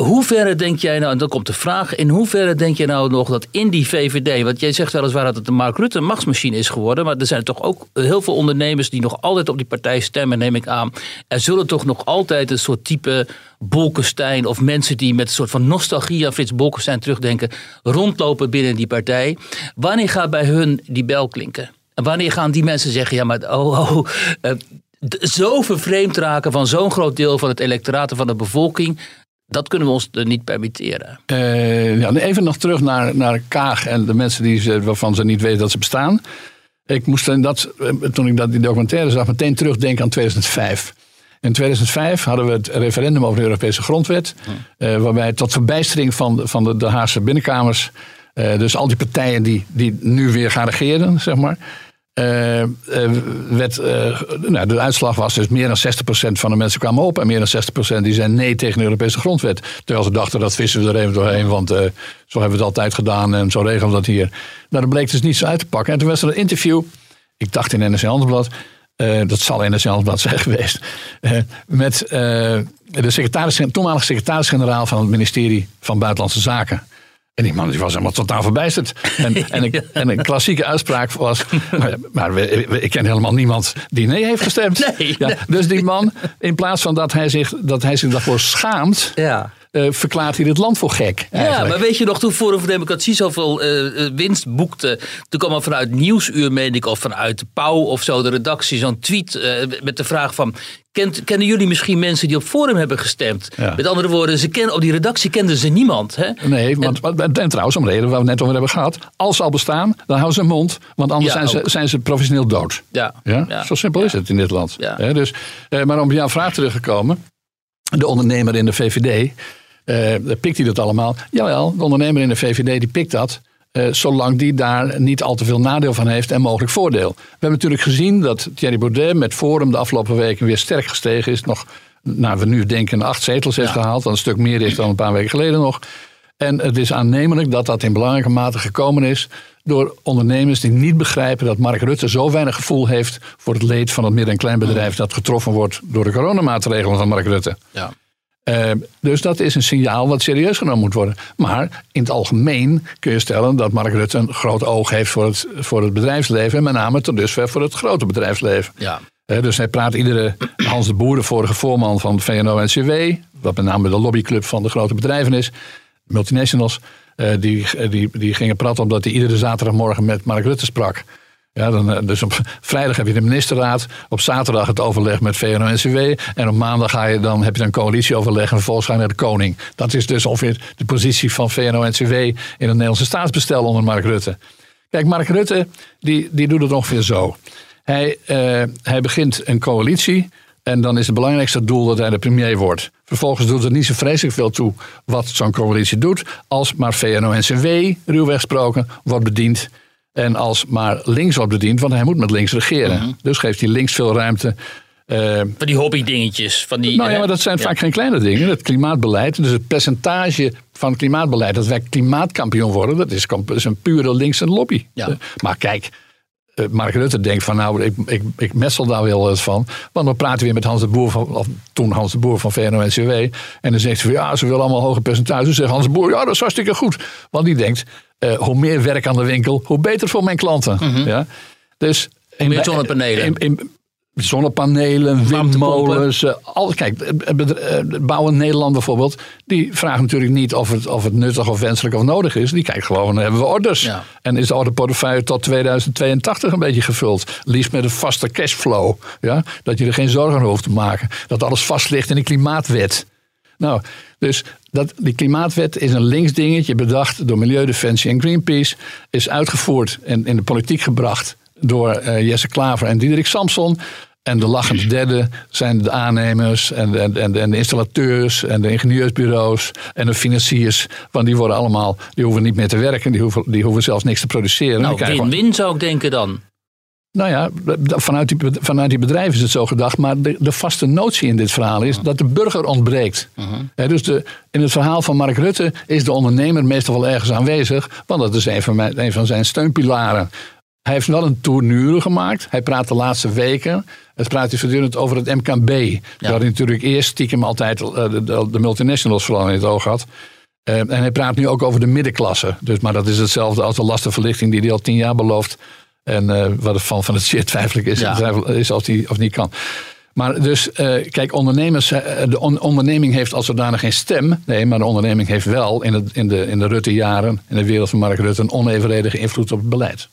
Hoeverre denk jij nou, en dan komt de vraag, in hoeverre denk je nou nog dat in die VVD, want jij zegt weliswaar dat het de Mark Rutte machtsmachine is geworden, maar er zijn toch ook heel veel ondernemers die nog altijd op die partij stemmen, neem ik aan. Er zullen toch nog altijd een soort type Bolkestein of mensen die met een soort van nostalgie aan Frits Bolkestein terugdenken, rondlopen binnen die partij. Wanneer gaat bij hun die bel klinken? En wanneer gaan die mensen zeggen, ja maar oh, oh uh, zo vervreemd raken van zo'n groot deel van het electoraat van de bevolking. Dat kunnen we ons niet permitteren. Uh, ja, even nog terug naar, naar Kaag en de mensen die ze, waarvan ze niet weten dat ze bestaan. Ik moest in dat, eh, toen ik dat, die documentaire zag, meteen terugdenken aan 2005. In 2005 hadden we het referendum over de Europese grondwet. Uh, waarbij tot verbijstering van, van de, de Haagse binnenkamers. Uh, dus al die partijen die, die nu weer gaan regeren, zeg maar. Uh, werd, uh, nou, de uitslag was dus meer dan 60% van de mensen kwamen op. En meer dan 60% die zei nee tegen de Europese grondwet. Terwijl ze dachten dat vissen we er even doorheen. Want zo hebben we het altijd gedaan en zo regelen we dat hier. Nou, dat bleek dus niet zo uit te pakken. En toen was er een interview. Ik dacht in NRC Handelsblad. dat zal NRC Handelsblad <laughs> zijn geweest. met de secretaris, toenmalige secretaris-generaal van het ministerie van Buitenlandse Zaken. En die man die was helemaal totaal verbijsterd. En, <laughs> en, een, en een klassieke uitspraak was... Maar, maar we- we- ik ken helemaal niemand die nee heeft gestemd. Nee, ja, dus die man, in plaats van dat hij zich, dat hij zich daarvoor schaamt... Ja. eh, verklaart hij dit land voor gek. Ja, eigenlijk. maar weet je nog, toen Forum voor Democratie zoveel eh, eh, winst boekte. Toen kwam er vanuit Nieuwsuur, meen ik, of vanuit de Pauw of zo, de redactie, zo'n tweet met de vraag van. Kent, kennen jullie misschien mensen die op Forum hebben gestemd? Ja. Met andere woorden, ze kennen, op die redactie kenden ze niemand. Hè? Nee, want, en, en trouwens, om de reden waar we net over hebben gehad. Als ze al bestaan, dan houden ze hun mond. Want anders Ja, zijn, ze, zijn ze professioneel dood. Ja, Ja? Zo simpel is het in dit land. Hè, dus, eh, maar om jouw vraag terug te komen. De ondernemer in de VVD, eh, pikt hij dat allemaal? Jawel, de ondernemer in de VVD die pikt dat. Eh, zolang die daar niet al te veel nadeel van heeft en mogelijk voordeel. We hebben natuurlijk gezien dat Thierry Baudet met Forum de afgelopen weken weer sterk gestegen is. Nog, nou, we nu denken acht zetels heeft gehaald. Wat een stuk meer is dan een paar weken geleden nog. En het is aannemelijk dat dat in belangrijke mate gekomen is door ondernemers die niet begrijpen dat Mark Rutte zo weinig gevoel heeft voor het leed van het midden- en kleinbedrijf dat getroffen wordt door de coronamaatregelen van Mark Rutte. Ja. Eh, dus dat is een signaal wat serieus genomen moet worden. Maar in het algemeen kun je stellen dat Mark Rutte een groot oog heeft voor het, voor het bedrijfsleven. En met name tot dusver voor het grote bedrijfsleven. Ja. Dus hij praat iedere Hans de Boer, de vorige voorman van VNO-NCW, wat met name de lobbyclub van de grote bedrijven is, multinationals, eh, die, die, die gingen praten omdat hij iedere zaterdagmorgen met Mark Rutte sprak. Ja, dan, eh, dus op vrijdag heb je de ministerraad, op zaterdag het overleg met VNO-NCW en op maandag ga je, dan heb je een coalitieoverleg en vervolgens ga je naar de koning. Dat is dus ongeveer de positie van VNO-NCW in het Nederlandse staatsbestel onder Mark Rutte. Kijk, Mark Rutte die, die doet het ongeveer zo. Hij, eh, hij begint een coalitie en dan is het belangrijkste doel dat hij de premier wordt. Vervolgens doet het niet zo vreselijk veel toe wat zo'n coalitie doet. Als maar VNO-NCW, ruwweg gesproken, wordt bediend. En als maar links wordt bediend, want hij moet met links regeren. Dus geeft hij links veel ruimte. Eh, Van die hobbydingetjes. Van die, nou ja, hè? maar dat zijn vaak geen kleine dingen. Het klimaatbeleid, dus het percentage van het klimaatbeleid... dat wij klimaatkampioen worden, dat is, een pure linkse lobby. Ja. Eh, Maar kijk, eh, Mark Rutte denkt van nou, ik, ik, ik messel daar wel eens van. Want dan praten we weer met Hans de Boer, van, of toen Hans de Boer van VNO-NCW. En dan zegt hij van ja, ze willen allemaal hoge percentages. Dan zegt Hans de Boer, ja, dat is hartstikke goed. Want die denkt, eh, hoe meer werk aan de winkel, hoe beter voor mijn klanten. Ja? Dus in- meer zonnepanelen. in- in- zonnepanelen, windmolens. eh, Al, kijk, eh, het bouwen Nederland bijvoorbeeld. Die vraagt natuurlijk niet of het, of het nuttig of wenselijk of nodig is. Die kijkt gewoon, hebben we orders? Ja. En is de orderportefeuille tot 2082 een beetje gevuld? Liefst met een vaste cashflow. Ja? Dat je er geen zorgen over hoeft te maken. Dat alles vast ligt in de klimaatwet. Nou, dus dat, die klimaatwet is een links dingetje bedacht door Milieudefensie en Greenpeace. Is uitgevoerd en in de politiek gebracht door eh, Jesse Klaver en Diederik Samson. En de lachende derde zijn de aannemers en de, en, en de installateurs en de ingenieursbureaus en de financiers. Want die worden allemaal, die hoeven niet meer te werken, die hoeven, die hoeven zelfs niks te produceren. Nou, win-win zou ik denken dan. nou ja, vanuit die, vanuit die bedrijven is het zo gedacht. Maar de, de vaste notie in dit verhaal is dat de burger ontbreekt. Dus de, in het verhaal van Mark Rutte is de ondernemer meestal wel ergens aanwezig. Want dat is een van, mijn, een van zijn steunpilaren. Hij heeft wel een tournure gemaakt. Hij praat de laatste weken. Het praat hij voortdurend over het MKB. Waar hij natuurlijk eerst stiekem altijd eh, de, de, de multinationals vooral in het oog had. Eh, en hij praat nu ook over de middenklasse. Dus, maar dat is hetzelfde als de lastenverlichting die hij al tien jaar belooft. En eh, wat er van, van het zeer twijfelijk is, Ja. is of die of niet kan. Maar dus, kijk, ondernemers, de on- onderneming heeft als zodanig geen stem. Nee, maar de onderneming heeft wel in, het, in de, in de Rutte-jaren, in de wereld van Mark Rutte, een onevenredige invloed op het beleid.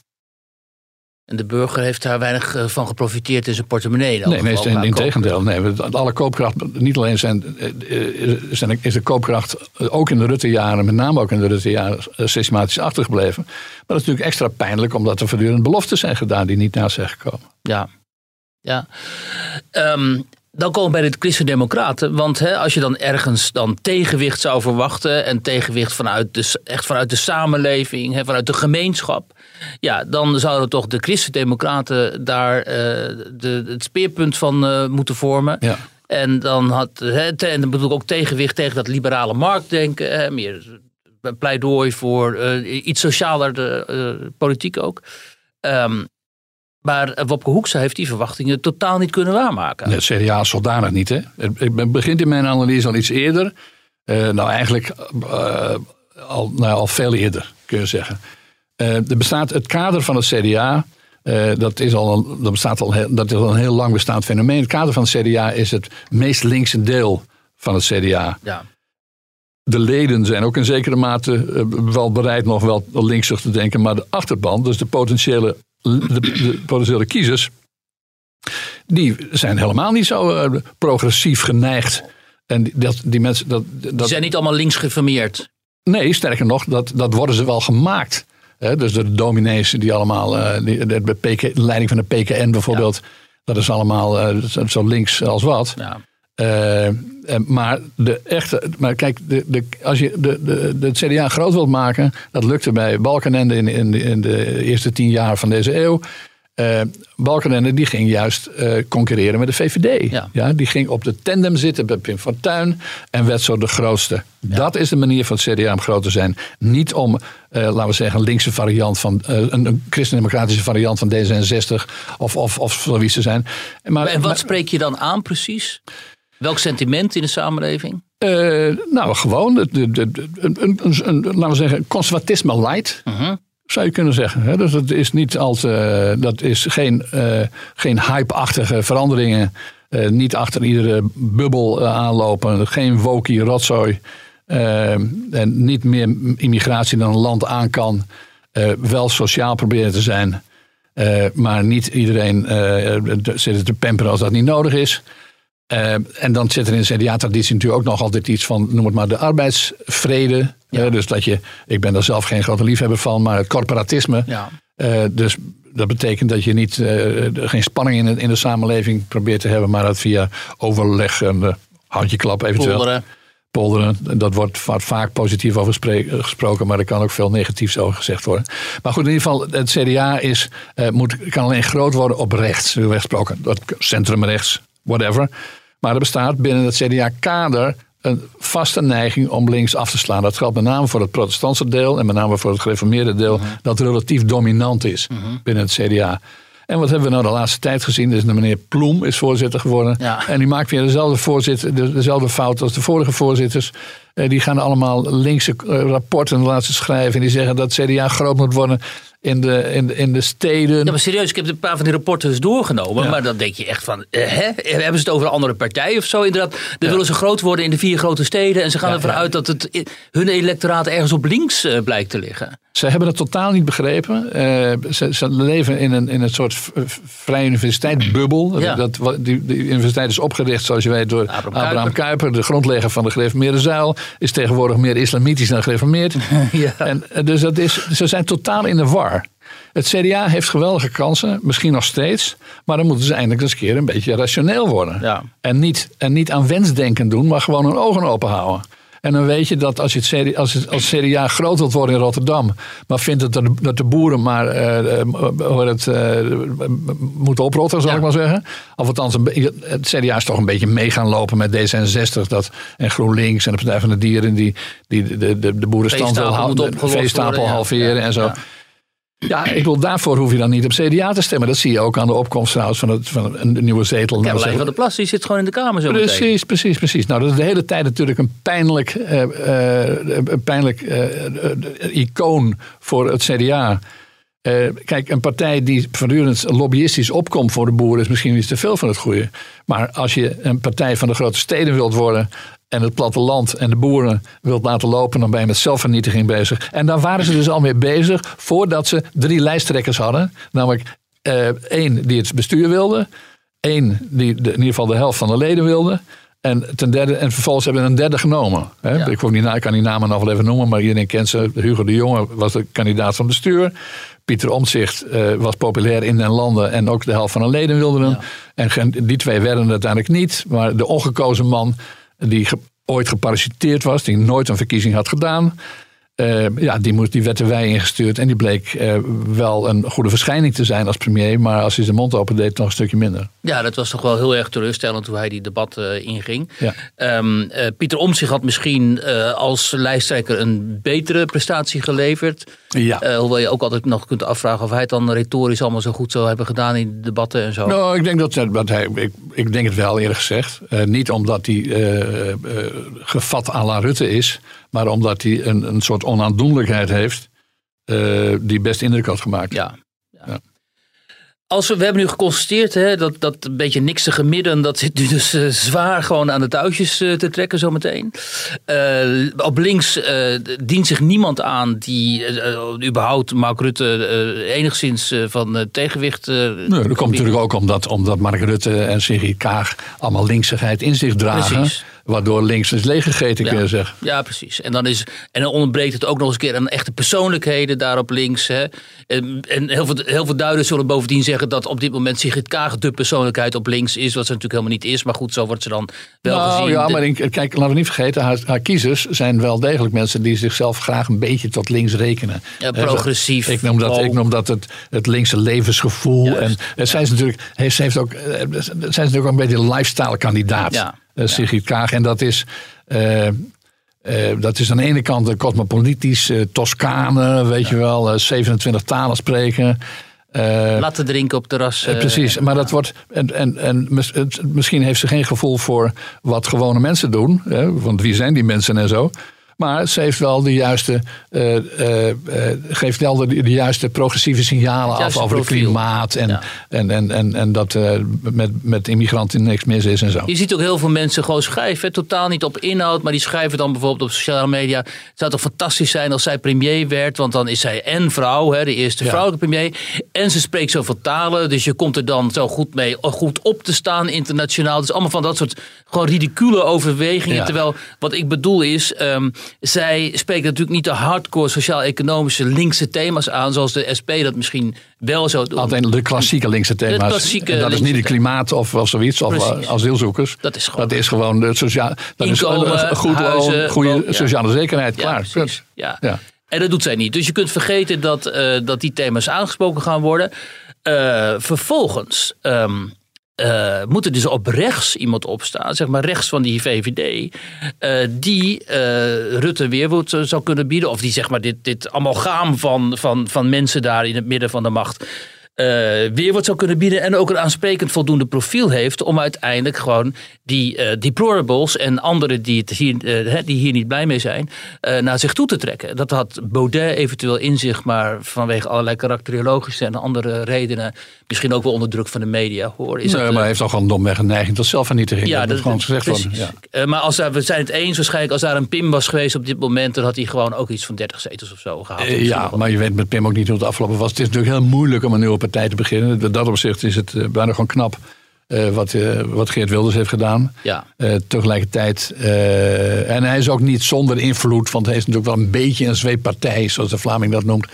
En de burger heeft daar weinig eh, van geprofiteerd in zijn portemonnee. dan, Nee, in, in tegendeel. Nee, alle koopkracht, niet alleen zijn, eh, eh, zijn, is de koopkracht ook in de Rutte-jaren, met name ook in de Rutte-jaren, systematisch achtergebleven. Maar dat is natuurlijk extra pijnlijk, omdat er voortdurend beloften zijn gedaan die niet na zijn gekomen. Ja. ja. Ehm, dan komen we bij de Christen-Democraten. Want hè, als je dan ergens dan tegenwicht zou verwachten. en tegenwicht vanuit de, echt vanuit de samenleving, hè, vanuit de gemeenschap. Ja, dan zouden toch de Christen-Democraten daar eh, de, het speerpunt van eh, moeten vormen. Ja. En dan had, te- en dan bedoel ik ook tegenwicht tegen dat liberale marktdenken. Hè, meer pleidooi voor eh, iets socialer de, politiek ook. Ehm, maar Wopke Hoekstra heeft die verwachtingen totaal niet kunnen waarmaken. Het CDA zodanig niet. Hè? Het begint in mijn analyse al iets eerder. Nou, eigenlijk al, nou, al veel eerder, kun je zeggen. Er bestaat het kader van het CDA. dat, is al een, dat, bestaat al, dat is al een heel lang bestaand fenomeen. Het kader van het CDA is het meest linkse deel van het CDA. Ja. De leden zijn ook in zekere mate wel bereid nog wel linksig te denken. Maar de achterban, dus de potentiële, de, de potentiële kiezers die zijn helemaal niet zo eh, progressief geneigd. En dat, die mensen. Dat, dat, die zijn niet allemaal links geformeerd. Nee, sterker nog, dat, dat worden ze wel gemaakt. Dus de dominees die allemaal. Uh, die, de, PK, de, leiding van de PKN bijvoorbeeld. Dat is allemaal uh, zo links als wat. Ja. maar de echte. Maar kijk, de, de, als je de, de, de CDA groot wilt maken. Dat lukte bij Balkenende in, in, in de eerste tien jaar van deze eeuw. Uh, Balkenende die ging juist uh, concurreren met de VVD. Ja. die ging op de tandem zitten bij Pim Fortuyn en werd zo de grootste. Dat is de manier van het CDA om groot te zijn. Niet om, uh, laten we zeggen, een linkse variant van een, een christendemocratische variant van D66 of, of, of zoiets te zijn. Maar, en wat spreek je dan aan precies? Welk sentiment in de samenleving? nou, gewoon de, de, de, een, een, laten we zeggen, conservatisme light. -huh zou je kunnen zeggen. Dus dat is niet als, uh, dat is geen, uh, geen hype-achtige veranderingen. Uh, niet achter iedere bubbel aanlopen. Geen wokie rotzooi. en niet meer immigratie dan een land aan kan. wel sociaal proberen te zijn. maar niet iedereen zitten te pamperen als dat niet nodig is. En dan zit er in de CDA-traditie natuurlijk ook nog altijd iets van, noem het maar, de arbeidsvrede. Ja. dus dat je, ik ben daar zelf geen grote liefhebber van, maar het corporatisme. Ja. Uh, dus dat betekent dat je niet, geen spanning in de, in de samenleving probeert te hebben, maar dat via overleg en uh, handjeklap eventueel. Polderen. Polderen. Dat wordt vaak positief over gesproken, maar er kan ook veel negatiefs over gezegd worden. Maar goed, in ieder geval, het CDA is, moet, kan alleen groot worden op rechts, gesproken. Centrumrechts, whatever. Maar er bestaat binnen het CDA-kader een vaste neiging om links af te slaan. Dat geldt met name voor het protestantse deel en met name voor het gereformeerde deel, mhm. dat relatief dominant is mhm. binnen het CDA. En wat hebben we nou de laatste tijd gezien? Dus de meneer Ploem is voorzitter geworden. En die maakt weer dezelfde, voorzitter, dezelfde fout als de vorige voorzitters. Eh, die gaan allemaal linkse eh, rapporten laten schrijven. En die zeggen dat CDA groot moet worden in de, in, de, in de steden. Ja, maar serieus, ik heb een paar van die rapporten dus doorgenomen. Maar dan denk je echt van, eh, hè? hebben ze het over een andere partij of zo? Inderdaad, dan willen ze groot worden in de vier grote steden. En ze gaan ervan uit dat het, hun electoraat ergens op links uh, blijkt te liggen. Ze hebben het totaal niet begrepen. Uh, ze, ze, leven in een, in een soort vrije universiteitsbubbel. Ja. Dat, die, die, universiteit is opgericht, zoals je weet, door Abraham, Abraham Kuyper. de grondlegger van de gereformeerde zuil. Is tegenwoordig meer islamitisch dan gereformeerd. <laughs> ja. en, dus dat is, ze zijn totaal in de war. Het CDA heeft geweldige kansen, misschien nog steeds. Maar dan moeten ze eindelijk eens een keer een beetje rationeel worden. Ja. En, niet, en niet aan wensdenken doen, maar gewoon hun ogen open houden. En dan weet je dat als je het CDA, als het, als groot wilt worden in Rotterdam, maar vindt dat de, dat de boeren maar uh, het, uh, moeten oprotten, zal ik maar zeggen. Of althans, het CDA is toch een beetje mee gaan lopen met D66 dat, en GroenLinks en de Partij van de Dieren die, die de, de, de boerenstand wil houden, de veestapel halveren en zo. Ja, ik wil daarvoor hoef je dan niet op CDA te stemmen. Dat zie je ook aan de opkomst trouwens van, het, van een nieuwe zetel. Ja, van de Plas die zit gewoon in de Kamer zo Precies, meteen. precies, precies. Nou, dat is de hele tijd natuurlijk een pijnlijk, uh, uh, een pijnlijk uh, icoon voor het CDA. kijk, een partij die voortdurend lobbyistisch opkomt voor de boeren is misschien iets te veel van het goede. Maar als je een partij van de grote steden wilt worden, en het platteland en de boeren wilt laten lopen, dan ben je met zelfvernietiging bezig. En daar waren ze dus al mee bezig voordat ze drie lijsttrekkers hadden. Namelijk uh, één die het bestuur wilde, één die de, in ieder geval de helft van de leden wilde. En, ten derde, en vervolgens hebben we een derde genomen. Hè? Ik, niet, ik kan die namen nog wel even noemen, maar iedereen kent ze. Hugo de Jonge was de kandidaat van bestuur. Pieter Omtzigt uh, was populair in den landen en ook de helft van de leden wilden hem. En die twee werden uiteindelijk niet. Maar de ongekozen man die ooit geparasiteerd was, die nooit een verkiezing had gedaan. Uh, ja, die, moest, die werd er wij ingestuurd. En die bleek uh, wel een goede verschijning te zijn als premier. Maar als hij zijn mond open deed, nog een stukje minder. Ja, dat was toch wel heel erg teleurstellend hoe hij die debat uh, inging. Ja. Um, Pieter Omtzigt had misschien als lijsttrekker een betere prestatie geleverd. Ja. Uh, hoewel je ook altijd nog kunt afvragen of hij het dan retorisch allemaal zo goed zou hebben gedaan in de debatten en zo. Nou, ik denk dat, dat hij, ik, ik denk het wel eerlijk gezegd. Uh, niet omdat hij uh, gevat à la Rutte is, maar omdat hij een, een soort onaandoenlijkheid heeft die best indruk had gemaakt. Ja. ja. ja. Als we, we hebben nu geconstateerd hè, dat, dat een beetje niksige midden, dat zit nu dus uh, zwaar gewoon aan de touwtjes uh, te trekken zometeen. Uh, op links dient zich niemand aan die überhaupt Mark Rutte enigszins van tegenwicht... nee, dat komt natuurlijk ook omdat, omdat Mark Rutte en Sigrid Kaag allemaal linksigheid in zich dragen. Precies. Waardoor links is leeggegeten, ja. kun je zeggen. Ja, precies. En dan, is, en dan ontbreekt het ook nog eens een keer aan echte persoonlijkheden daar op links. Hè. En, en heel, veel, heel veel duiders zullen bovendien zeggen dat op dit moment Sigrid Kaag de persoonlijkheid op links is. Wat ze natuurlijk helemaal niet is. Maar goed, zo wordt ze dan wel nou, gezien. Ja, maar ik, kijk, laten we niet vergeten, haar, haar, kiezers zijn wel degelijk mensen die zichzelf graag een beetje tot links rekenen. Ja, progressief. Ik noem dat, ik noem dat het, het linkse levensgevoel. Juist. En, en zij is natuurlijk, heeft, heeft ook, zij is natuurlijk ook een beetje een lifestyle kandidaat. Ja. Uh, Sigrid Kaag. En dat is, uh, uh, dat is aan de ene kant een cosmopolitisch Toscane, weet je wel, 27 talen spreken. Laten drinken op terras. precies, maar dat wordt. En, en, en misschien heeft ze geen gevoel voor wat gewone mensen doen. Hè, want wie zijn die mensen en zo. Maar ze heeft wel de juiste, uh, uh, uh, geeft wel de, de, juiste progressieve signalen af over het klimaat. En, ja. en, en, en, en dat met, met immigranten niks mis is en zo. Je ziet ook heel veel mensen gewoon schrijven. Totaal niet op inhoud, maar die schrijven dan bijvoorbeeld op sociale media. Het zou toch fantastisch zijn als zij premier werd. Want dan is zij en vrouw, hè, de eerste ja. vrouwelijke premier. En ze spreekt zoveel talen. Dus je komt er dan zo goed mee goed op te staan internationaal. Dus allemaal van dat soort gewoon ridicule overwegingen. Ja. Terwijl wat ik bedoel is. Um, zij spreekt natuurlijk niet de hardcore sociaal-economische linkse thema's aan, zoals de SP dat misschien wel zou doen. Altijd de klassieke linkse thema's. De klassieke en dat is niet de klimaat of, of zoiets, Precies. of asielzoekers. Dat is gewoon, dat is gewoon de sociaal, dat Inkomen, is een goed huizen, loon, goede woon, ja. sociale zekerheid. Ja, Klaar. precies. Ja. ja. En dat doet zij niet. Dus je kunt vergeten dat, uh, dat die thema's aangesproken gaan worden. Uh, vervolgens. Um, uh, moet er dus op rechts iemand opstaan, zeg maar rechts van die VVD, uh, die uh, Rutte weerwoord zou kunnen bieden. Of die zeg maar dit, dit amalgaam van, van, van mensen daar in het midden van de macht weerwoord zou kunnen bieden. En ook een aansprekend voldoende profiel heeft om uiteindelijk gewoon die deplorables en anderen die, het hier, die hier niet blij mee zijn, naar zich toe te trekken. Dat had Baudet eventueel in zich, maar vanwege allerlei karakteriologische en andere redenen misschien ook wel onder druk van de media hoor. Is nee, dat, maar hij heeft toch gewoon domweg een neiging tot zelfvernietiging. Ja, dat, dat, moet gewoon gezegd worden. Ja. Maar als daar, we zijn het eens waarschijnlijk, als daar een Pim was geweest op dit moment, dan had hij gewoon ook iets van 30 zetels of zo gehaald. Ja, maar je weet met Pim ook niet hoe het afgelopen was. Het is natuurlijk heel moeilijk om een nieuwe partij te beginnen. In dat opzicht is het uh, bijna gewoon knap. Uh, wat, uh, wat Geert Wilders heeft gedaan. Ja. Uh, tegelijkertijd. en hij is ook niet zonder invloed, want hij is natuurlijk wel een beetje een zweeppartij, zoals de Vlaming dat noemt.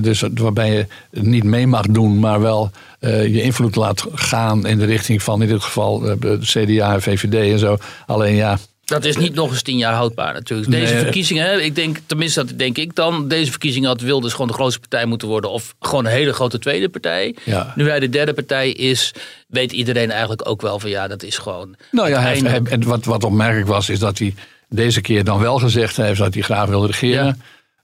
Dus waarbij je niet mee mag doen, maar wel je invloed laat gaan in de richting van in dit geval de CDA en VVD en zo. Alleen ja. Dat is niet nog eens tien jaar houdbaar natuurlijk. Deze Nee. verkiezingen, ik denk, tenminste dat denk ik dan, deze verkiezingen had Wilders gewoon de grootste partij moeten worden of gewoon een hele grote tweede partij. Ja. Nu hij de derde partij is, weet iedereen eigenlijk ook wel van ja, dat is gewoon. Nou ja, hij, hij- en wat, wat opmerkelijk was, is dat hij deze keer dan wel gezegd heeft dat hij graag wilde regeren. Ja.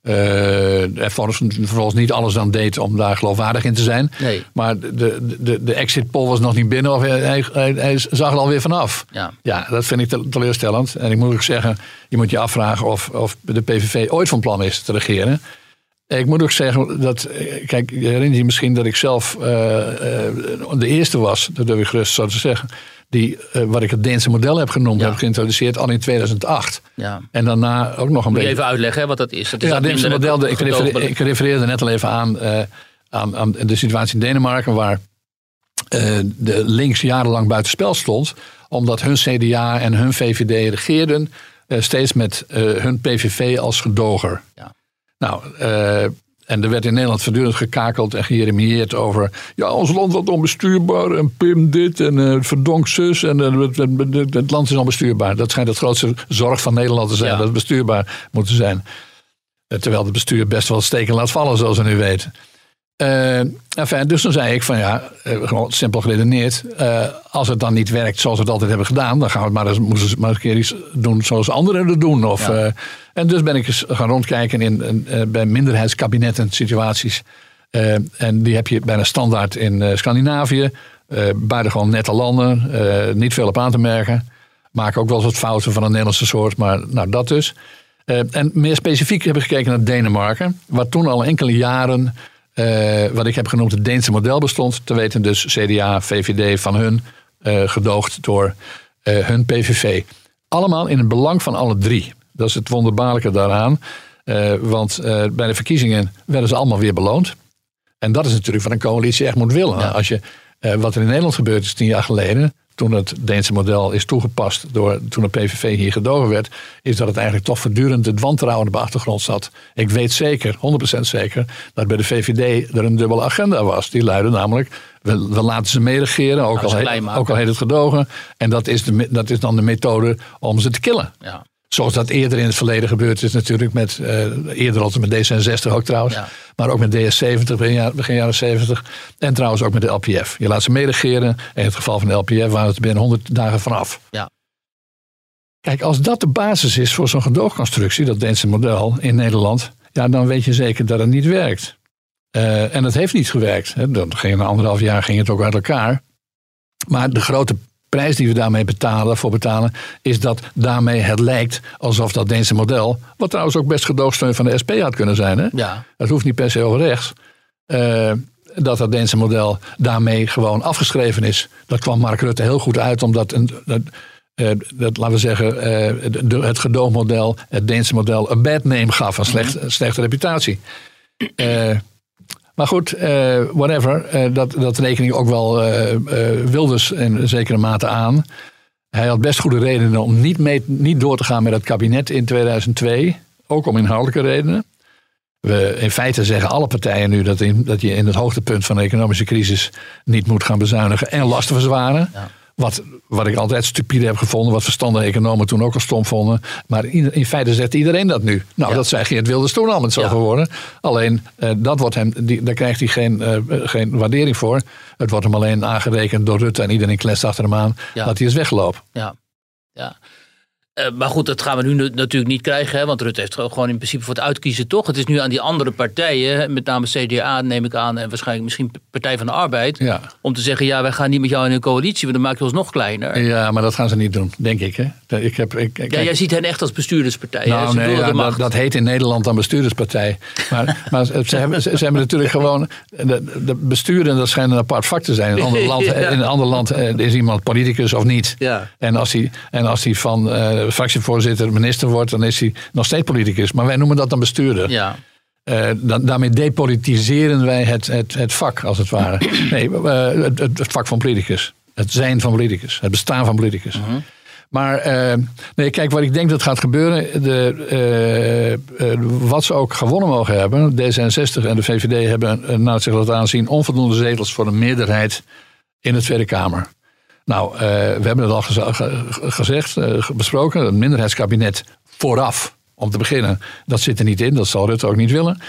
Eh, en vervolgens, vervolgens niet alles aan deed om daar geloofwaardig in te zijn. Nee. Maar de, de, de exit poll was nog niet binnen of hij, hij, hij, hij zag er alweer vanaf. Ja. Ja, dat vind ik te- teleurstellend. En ik moet ook zeggen, je moet je afvragen of, of de PVV ooit van plan is te regeren. Ik moet ook zeggen dat, eh, kijk, je herinnert je misschien dat ik zelf eh, eh, de eerste was, dat durf ik gerust zo te zeggen, die, wat ik het Deense model heb genoemd, Ja. heb geïntroduceerd al in 2008. Ja. En daarna ook nog een Moet je beetje. even uitleggen hè, wat dat is. Dat is Ja, het Deense model, ik, refereer- ik refereerde net al even aan, aan, aan de situatie in Denemarken, waar de links jarenlang buitenspel stond, omdat hun CDA en hun VVD regeerden, steeds met hun PVV als gedoger. Ja. Nou, eh, en er werd in Nederland voortdurend gekakeld en geëremieerd over. Ja, ons land wordt onbestuurbaar en Pim dit en eh verdonk zus. En eh, het, het- land is onbestuurbaar. Dat schijnt het grootste zorg van Nederland te zijn, Ja. dat het bestuurbaar moet zijn. Terwijl het bestuur best wel steken laat vallen, zoals we nu weten. Uh, enfin, dus toen zei ik van ja, uh, gewoon simpel geredeneerd. Uh, als het dan niet werkt zoals we het altijd hebben gedaan, dan gaan we het maar eens, moeten maar eens een keer iets doen zoals anderen het doen. Of, ja. en dus ben ik eens gaan rondkijken in, bij minderheidskabinetten situaties. en die heb je bijna standaard in Scandinavië. buitengewoon nette landen, niet veel op aan te merken. Maken ook wel eens wat fouten van een Nederlandse soort, maar nou dat dus. en meer specifiek heb ik gekeken naar Denemarken, waar toen al enkele jaren wat ik heb genoemd het Deense model bestond. Te weten dus CDA, VVD van hun, uh, gedoogd door uh, hun PVV. Allemaal in het belang van alle drie. Dat is het wonderbaarlijke daaraan. want bij de verkiezingen werden ze allemaal weer beloond. En dat is natuurlijk wat een coalitie echt moet willen. Ja. Als je, wat er in Nederland gebeurd is tien jaar geleden toen het Deense model is toegepast door toen de PVV hier gedogen werd, is dat het eigenlijk toch voortdurend het wantrouwen op de achtergrond zat. Ik weet zeker, 100% zeker, dat bij de VVD er een dubbele agenda was. Die luidde namelijk, we, we laten ze meeregeren, ook, nou, al, he, ook al heet het gedogen. En dat is, de, dat is dan de methode om ze te killen. Ja. Zoals dat eerder in het verleden gebeurd is natuurlijk. Met, uh, eerder altijd met D66 ook trouwens. Maar ook met DS70 begin, begin jaren 70. En trouwens ook met de LPF. Je laat ze meeregeren. In het geval van de LPF waren het binnen 100 dagen vanaf. Ja. Kijk, als dat de basis is voor zo'n gedoogconstructie, dat Deense model in Nederland. Ja, dan weet je zeker dat het niet werkt. Uh, en het heeft niet gewerkt. Hè. Dan ging anderhalf jaar ging het ook uit elkaar. Maar de grote prijs die we daarmee betalen, voor betalen, is dat daarmee het lijkt alsof dat Deense model, wat trouwens ook best gedoogsteun van de SP had kunnen zijn, hè? Ja. dat hoeft niet per se over rechts, uh, dat dat Deense model daarmee gewoon afgeschreven is. Dat kwam Mark Rutte heel goed uit, omdat een, dat, uh, dat, laten we zeggen, uh, de, het gedoogmodel, het Deense model, een bad name gaf, een slecht, mm -hmm. slechte reputatie. Maar goed, uh, whatever. Uh, dat, dat reken ik ook wel uh, Wilders in zekere mate aan. Hij had best goede redenen om niet, mee, niet door te gaan met het kabinet in 2002. Ook om inhoudelijke redenen. We, in feite zeggen alle partijen nu dat, in, dat je in het hoogtepunt van de economische crisis niet moet gaan bezuinigen en lasten verzwaren. Ja. Wat, wat ik altijd stupide heb gevonden, wat verstandige economen toen ook al stom vonden. Maar in, in feite zegt iedereen dat nu. Nou, dat zei Geert Wilders toen al met zo geworden. Alleen, uh, dat wordt hem, die, daar krijgt hij geen, uh, geen waardering voor. Het wordt hem alleen aangerekend door Rutte en iedereen klest achter hem aan dat hij is weggelopen. Ja, ja. Uh, maar goed, dat gaan we nu natuurlijk niet krijgen. Hè, want Rutte heeft gewoon in principe voor het uitkiezen toch. Het is nu aan die andere partijen, met name CDA neem ik aan... en waarschijnlijk misschien Partij van de Arbeid... Ja. om te zeggen, ja, wij gaan niet met jou in een coalitie... want dan maak je ons nog kleiner. Ja, maar dat gaan ze niet doen, denk ik. Hè? Ik heb, ik, ja, jij ziet hen echt als bestuurderspartij. Nou, nee, ja, dat, dat, heet in Nederland dan bestuurderspartij. Maar, <laughs> maar ze, hebben, ze, ze, hebben natuurlijk gewoon... De, de besturen, dat schijnt een apart vak te zijn. In een ander <laughs> land, in een ander land is iemand politicus of niet. Ja. En als hij, en als hij van... Uh, fractievoorzitter, minister wordt, dan is hij nog steeds politicus. Maar wij noemen dat dan bestuurder. Ja. Uh, dan, daarmee depolitiseren wij het, het, het vak, als het ware. <clears throat> Nee, uh, het, het, vak van politicus. Het zijn van politicus. Het bestaan van politicus. Uh -huh. Maar uh, nee, kijk, wat ik denk dat gaat gebeuren. De, wat ze ook gewonnen mogen hebben. D66 en de VVD hebben, nou, zich laten aanzien, onvoldoende zetels voor een meerderheid in de Tweede Kamer. Nou, uh, we hebben het al geze gezegd, uh, besproken. Een minderheidskabinet vooraf, om te beginnen. Dat zit er niet in, dat zal Rutte ook niet willen.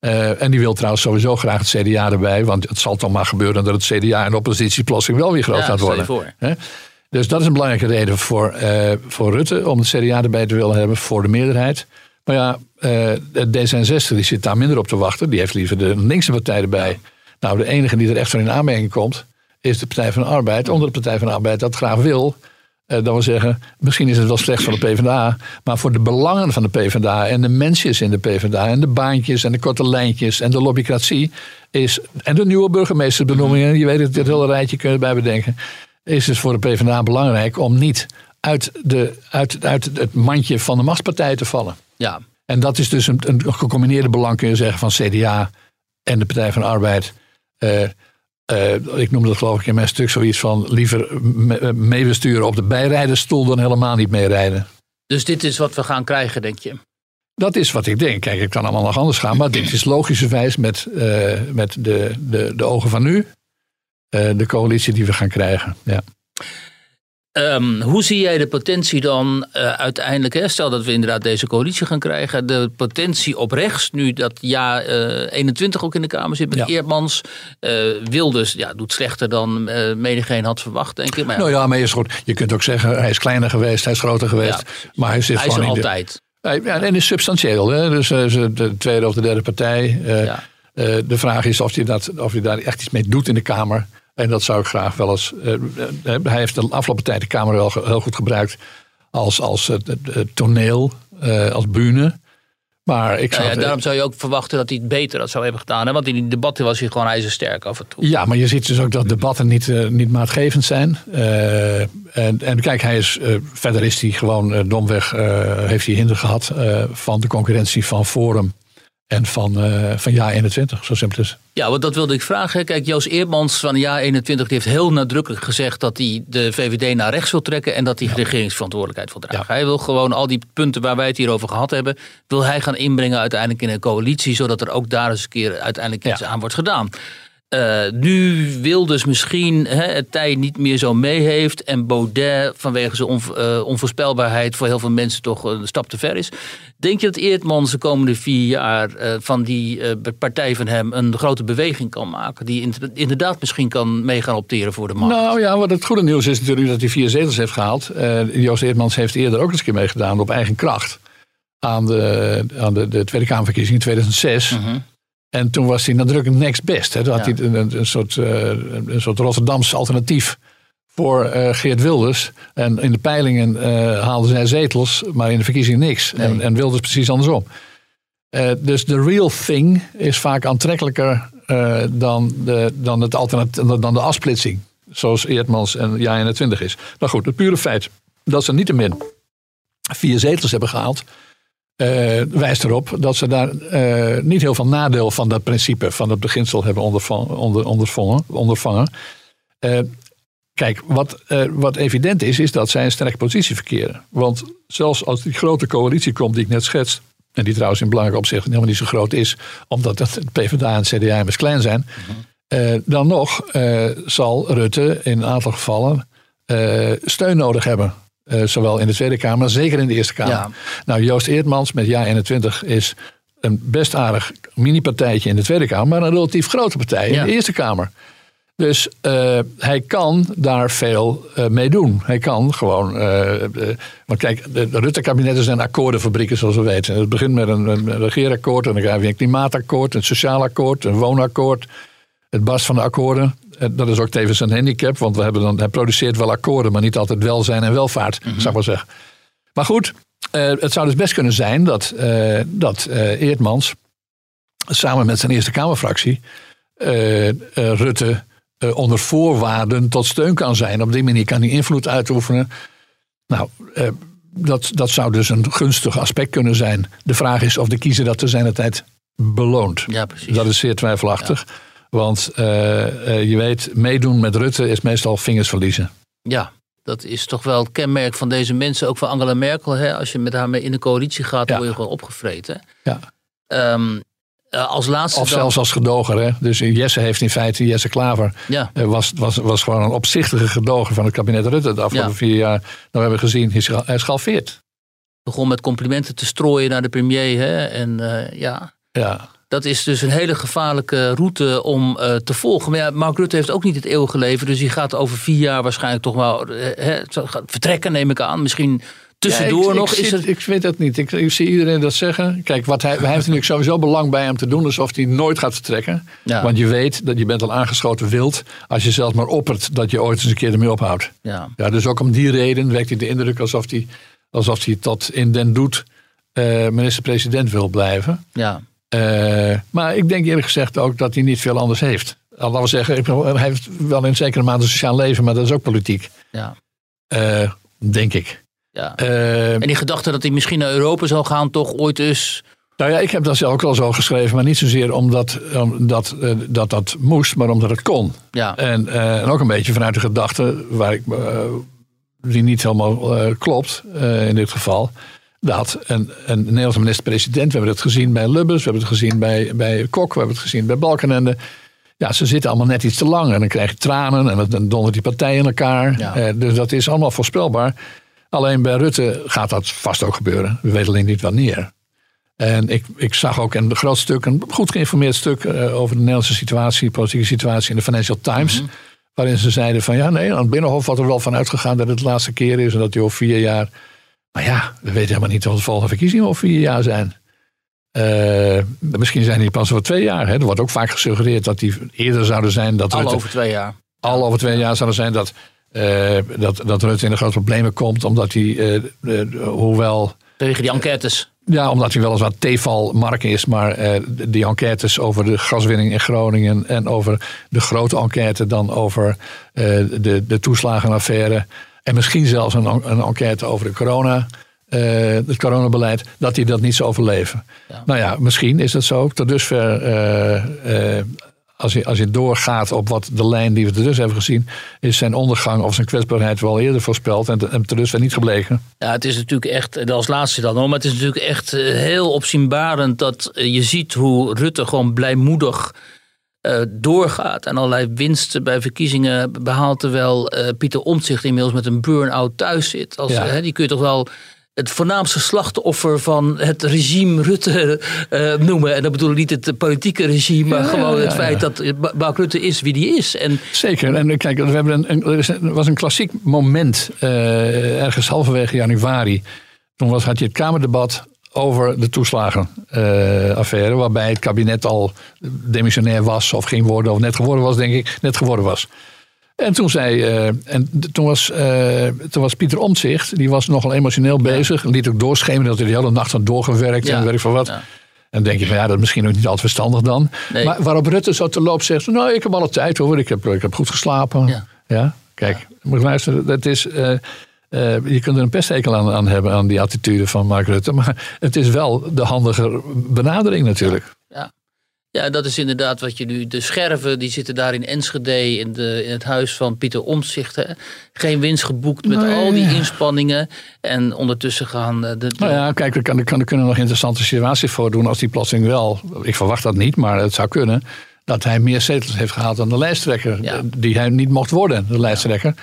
Uh, en die wil trouwens sowieso graag het CDA erbij. Want het zal toch maar gebeuren dat het CDA en de oppositie plotseling wel weer groot ja, gaat worden. Dus dat is een belangrijke reden voor, voor Rutte om het CDA erbij te willen hebben voor de meerderheid. Maar ja, D66 die zit daar minder op te wachten. Die heeft liever de linkse partij erbij. Nou, de enige die er echt voor in aanmerking komt, is de Partij van de Arbeid, onder de Partij van de Arbeid, dat graag wil. Uh, dat wil zeggen, misschien is het wel slecht voor de PvdA, maar voor de belangen van de PvdA en de mensjes in de PvdA en de baantjes en de korte lijntjes en de lobbycratie is, en de nieuwe burgemeestersbenoemingen, je weet het, dit hele rijtje kun je erbij bedenken, is het voor de PvdA belangrijk om niet uit, de, uit, uit het mandje van de machtspartij te vallen. Ja. En dat is dus een, een gecombineerde belang, kun je zeggen, van CDA en de Partij van de Arbeid. Uh, uh, ik noemde dat geloof ik in mijn stuk zoiets van liever meebesturen op de bijrijdersstoel dan helemaal niet meerijden. Dus dit is wat we gaan krijgen, denk je? Dat is wat ik denk. Kijk, ik kan allemaal nog anders gaan, maar dit is logischerwijs met, uh, met de, de, de ogen van nu uh, de coalitie die we gaan krijgen. Ja. Ehm, hoe zie jij de potentie dan uh, uiteindelijk, hè, stel dat we inderdaad deze coalitie gaan krijgen, de potentie op rechts, nu dat ja uh, 21 ook in de Kamer zit met ja. Eerdmans, uh, Wilders ja, doet slechter dan uh, menigeen had verwacht, denk ik. Maar, nou ja, maar is goed. je kunt ook zeggen, hij is kleiner geweest, hij is groter geweest, ja, maar hij zit hij gewoon is er in altijd. De, ja, en is substantieel, hè? dus de tweede of de derde partij. Ja. de vraag is of hij, dat, of hij daar echt iets mee doet in de Kamer. En dat zou ik graag wel eens. Uh, hij heeft de afgelopen tijd de Kamer wel heel goed gebruikt als, als uh, toneel, als bühne. Maar ik zou ja, ja, daarom zou je ook verwachten dat hij het beter dat zou hebben gedaan. Hè? Want in die debatten was hij gewoon ijzersterk af en toe. Ja, maar je ziet dus ook dat debatten niet, niet maatgevend zijn. en, en kijk, hij is, verder is hij gewoon domweg, heeft hij hinder gehad van de concurrentie van Forum en van, uh, van jaar 21, zo simpel is Ja, want dat wilde ik vragen. Kijk, Joost Eermans van jaar 21 die heeft heel nadrukkelijk gezegd dat hij de VVD naar rechts wil trekken en dat hij ja. regeringsverantwoordelijkheid wil dragen. Ja. Hij wil gewoon al die punten waar wij het hier over gehad hebben, wil hij gaan inbrengen uiteindelijk in een coalitie, zodat er ook daar eens een keer uiteindelijk iets ja. aan wordt gedaan. Uh, nu Wilders misschien hè, het tij niet meer zo mee heeft. En Baudet vanwege zijn uh, onvoorspelbaarheid voor heel veel mensen toch een stap te ver is. Denk je dat Eertmans de komende vier jaar uh, van die partij van hem een grote beweging kan maken? Die inderdaad misschien kan mee gaan opteren voor de macht? Nou ja, wat het goede nieuws is natuurlijk dat hij vier zetels heeft gehaald. Joost Eertmans heeft eerder ook eens een keer meegedaan op eigen kracht. Aan de, aan de, de Tweede Kamerverkiezing in 2006. -hmm. En toen was hij nadrukkelijk next best. Hè. Toen had ja. hij een, een, soort, uh, een soort Rotterdams alternatief voor uh, Geert Wilders. En in de peilingen uh, haalden zij zetels, maar in de verkiezingen niks. Nee. En, en, Wilders precies andersom. dus de real thing is vaak aantrekkelijker dan, de, dan, het alternatief, dan de afsplitsing. Zoals Eertmans en Ja 21 is. Nou goed, het pure feit dat ze niettemin vier zetels hebben gehaald uh, wijst erop dat ze daar uh, niet heel veel nadeel van dat principe, van het beginsel hebben ondervangen. Onder, ondervangen. Uh, kijk, wat, wat evident is, is dat zij een sterke positie verkeren. Want zelfs als die grote coalitie komt die ik net schets, en die trouwens in belangrijk opzicht helemaal niet zo groot is, omdat het PvdA en het CDA immers klein zijn, mm-hmm. dan nog zal Rutte in een aantal gevallen steun nodig hebben zowel in de Tweede Kamer, maar zeker in de Eerste Kamer. Ja. Nou, Joost Eertmans met Ja 21 is een best aardig mini-partijtje in de Tweede Kamer, maar een relatief grote partij ja. in de Eerste Kamer. Dus uh, hij kan daar veel uh, mee doen. Hij kan gewoon. want kijk, de, de Rutte-kabinetten zijn akkoordenfabrieken, zoals we weten. Het begint met een, een regeerakkoord, en dan krijg je een klimaatakkoord, een sociaal akkoord, een woonakkoord. Het barst van de akkoorden. Dat is ook tevens een handicap, want we hebben dan, hij produceert wel akkoorden, maar niet altijd welzijn en welvaart, mm -hmm. zou ik maar zeggen. Maar goed, uh, het zou dus best kunnen zijn dat, uh, dat uh, Eertmans samen met zijn Eerste Kamerfractie Rutte onder voorwaarden tot steun kan zijn. Op die manier kan hij invloed uitoefenen. Nou, dat, dat zou dus een gunstig aspect kunnen zijn. De vraag is of de kiezer dat te zijn tijd beloont. Ja, precies. Dat is zeer twijfelachtig. Ja. Want uh, uh, je weet, meedoen met Rutte is meestal vingers verliezen. Ja, dat is toch wel het kenmerk van deze mensen. Ook van Angela Merkel. Hè? Als je met haar mee in de coalitie gaat, ja. word je gewoon opgevreten. Ja. Um, uh, als laatste of zelfs als gedoger. Hè? Dus Jesse heeft in feite, Jesse Klaver, ja. was, was, was gewoon een opzichtige gedoger van het kabinet Rutte de afgelopen ja. vier jaar. Nou, we hebben gezien, hij is gehalveerd. Begon met complimenten te strooien naar de premier. Hè? En ja. Ja. Dat is dus een hele gevaarlijke route om uh, te volgen. Maar ja, Mark Rutte heeft ook niet het eeuwige leven. Dus die gaat over vier jaar waarschijnlijk toch wel uh, vertrekken, neem ik aan. Misschien tussendoor ja, ik, nog. Ik, is zie, het... ik weet dat niet. Ik, ik, zie iedereen dat zeggen. Kijk, wat hij, hij heeft natuurlijk sowieso belang bij hem te doen. Alsof hij nooit gaat vertrekken. Ja. Want je weet dat je bent al aangeschoten wild. Als je zelfs maar oppert dat je ooit eens een keer ermee ophoudt. Ja. Ja, dus ook om die reden wekt hij de indruk alsof hij, alsof hij tot in den doet uh, minister-president wil blijven. Ja. Uh, maar ik denk eerlijk gezegd ook dat hij niet veel anders heeft. Laten we zeggen, hij heeft wel in zekere mate een sociaal leven, maar dat is ook politiek. Ja. Uh, denk ik. Ja. Uh, en die gedachte dat hij misschien naar Europa zou gaan, toch ooit eens. Nou ja, ik heb dat zelf ook al zo geschreven, maar niet zozeer omdat, omdat dat, dat moest, maar omdat het kon. Ja. En, en ook een beetje vanuit de gedachte, waar ik, die niet helemaal klopt in dit geval dat een, een Nederlandse minister-president, we hebben het gezien bij Lubbers, we hebben het gezien bij, bij Kok, we hebben het gezien bij Balkenende. ja, ze zitten allemaal net iets te lang. En dan krijg je tranen en dan dondert die partij in elkaar. Ja. Eh, dus dat is allemaal voorspelbaar. Alleen bij Rutte gaat dat vast ook gebeuren. We weten alleen niet wanneer. En ik, ik zag ook een groot stuk, een goed geïnformeerd stuk eh, over de Nederlandse situatie, politieke situatie in de Financial Times. Mhm. Waarin ze zeiden van ja, nee, aan het Binnenhof had er wel van uitgegaan dat het de laatste keer is en dat hij over vier jaar. Maar ja, we weten helemaal niet wat de volgende verkiezingen over vier jaar zijn. Eh, misschien zijn die pas over twee jaar. Hè. Er wordt ook vaak gesuggereerd dat die eerder zouden zijn. Dat Al Rutte, over twee jaar. al over twee jaar zouden zijn dat, eh, dat, dat Rutte in de grote problemen komt. Omdat hij, eh, hoewel Tegen die enquêtes. ja, omdat hij weliswaar T-val-mark is, maar eh, die enquêtes over de gaswinning in Groningen en over de grote enquête dan over eh, de, de toeslagenaffaire en misschien zelfs een, en- een enquête over de corona, eh, het coronabeleid, dat hij dat niet zou overleven. Ja. Nou ja, misschien is dat zo. Tot dusver, eh, eh, als, je, als je doorgaat op wat de lijn die we tot dusver hebben gezien, is zijn ondergang of zijn kwetsbaarheid wel eerder voorspeld en, en tot dusver niet gebleken. Ja, het is natuurlijk echt, als laatste dan hoor, maar het is natuurlijk echt heel opzienbarend dat je ziet hoe Rutte gewoon blijmoedig eh, doorgaat en allerlei winsten bij verkiezingen behaalt, terwijl eh, Pieter Omtzigt inmiddels met een burn-out thuis zit. Als, Ja. hè, die kun je toch wel het voornaamste slachtoffer van het regime Rutte eh, noemen. En dat bedoel ik niet het politieke regime, maar Ja, gewoon ja, het feit dat Mark Rutte is wie die is. En Zeker. En kijk, we hebben een, een, er was een klassiek moment ergens halverwege januari. Toen was, had je het Kamerdebat over de toeslagenaffaire. waarbij het kabinet al demissionair was of ging worden. Of net geworden was, denk ik. Net geworden was. En toen, zei, eh, en toen, was, eh, toen was Pieter Omtzigt, die was nogal emotioneel bezig. Liet ook doorschemeren dat hij de hele nacht had doorgewerkt Ja. en weet ik veel wat. Ja. En dan denk je van ja, dat is misschien ook niet altijd verstandig dan. Nee. Maar waarop Rutte zo te loop zegt, nou ik heb alle tijd hoor, ik heb, ik heb goed geslapen. Ja. Kijk, moet luisteren, dat is, eh, eh, je kunt er een pesthekel aan, aan hebben aan die attitude van Mark Rutte. Maar het is wel de handige benadering natuurlijk. Ja. ja, dat is inderdaad wat je nu. De scherven die zitten daar in Enschede in, de, in het huis van Pieter Omtzigt. Hè. Geen winst geboekt met Nee. al die inspanningen. En ondertussen gaan eh, de. de- Nou ja, kijk, er, kan, er, kan, er kunnen nog interessante situaties voordoen als die plotseling wel, ik verwacht dat niet, maar het zou kunnen, dat hij meer zetels heeft gehaald dan de lijsttrekker, Ja. die hij niet mocht worden, de lijsttrekker.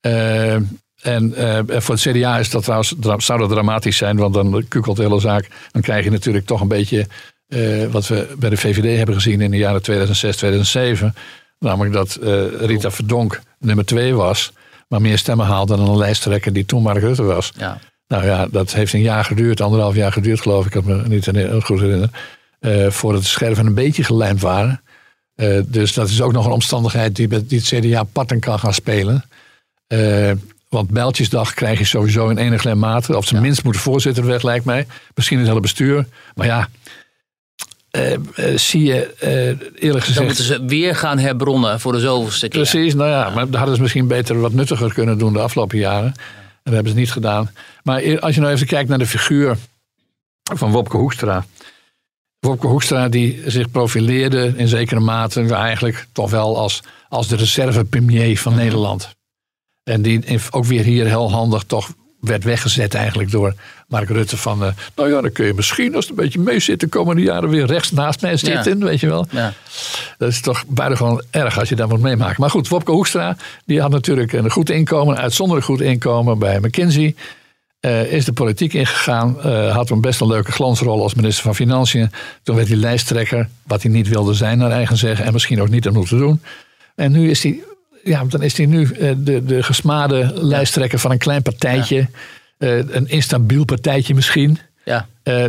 Eh, en eh, voor het CDA is dat trouwens, zou dat dramatisch zijn, want dan kukelt de hele zaak. Dan krijg je natuurlijk toch een beetje eh, wat we bij de VVD hebben gezien in de jaren 2006, 2007. Namelijk dat eh, Rita Verdonk nummer twee was, maar meer stemmen haalde dan een lijsttrekker die toen Mark Rutte was. ja. Nou ja, dat heeft een jaar geduurd, anderhalf jaar geduurd geloof ik, ik kan me niet goed herinneren. voordat de scherven een beetje gelijmd waren. Dus dat is ook nog een omstandigheid die, die het CDA parten kan gaan spelen. Want Bijltjesdag krijg je sowieso in enige mate. Of tenminste moet de voorzitter weg, lijkt mij. Misschien het hele bestuur. Maar ja, eh, eh, zie je eh, eerlijk Dan gezegd... moeten ze weer gaan herbronnen voor de zoveelste keer. Precies, nou ja, maar dat hadden ze misschien beter wat nuttiger kunnen doen de afgelopen jaren. En dat hebben ze niet gedaan. Maar eer- als je nou even kijkt naar de figuur van Wopke Hoekstra. Wopke Hoekstra die zich profileerde in zekere mate eigenlijk toch wel als, als de reserve-premier van Nederland. En die ook weer hier heel handig toch werd weggezet eigenlijk door Mark Rutte van... eh, nou ja, dan kun je misschien als het een beetje mee zit de komende jaren weer rechts naast mij zitten, weet je wel. Ja. Dat is toch buitengewoon erg als je dat moet meemaken. Maar goed, Wopke Hoekstra die had natuurlijk een goed inkomen, een uitzonderlijk goed inkomen bij McKinsey. Eh, is de politiek ingegaan, eh, had een best een leuke glansrol als minister van Financiën. Toen werd hij lijsttrekker, wat hij niet wilde zijn naar eigen zeggen en misschien ook niet om moeten doen. En nu is hij, ja, dan is hij nu eh, de, de gesmade lijsttrekker van een klein partijtje. Eh, een instabiel partijtje misschien. Ja. Eh,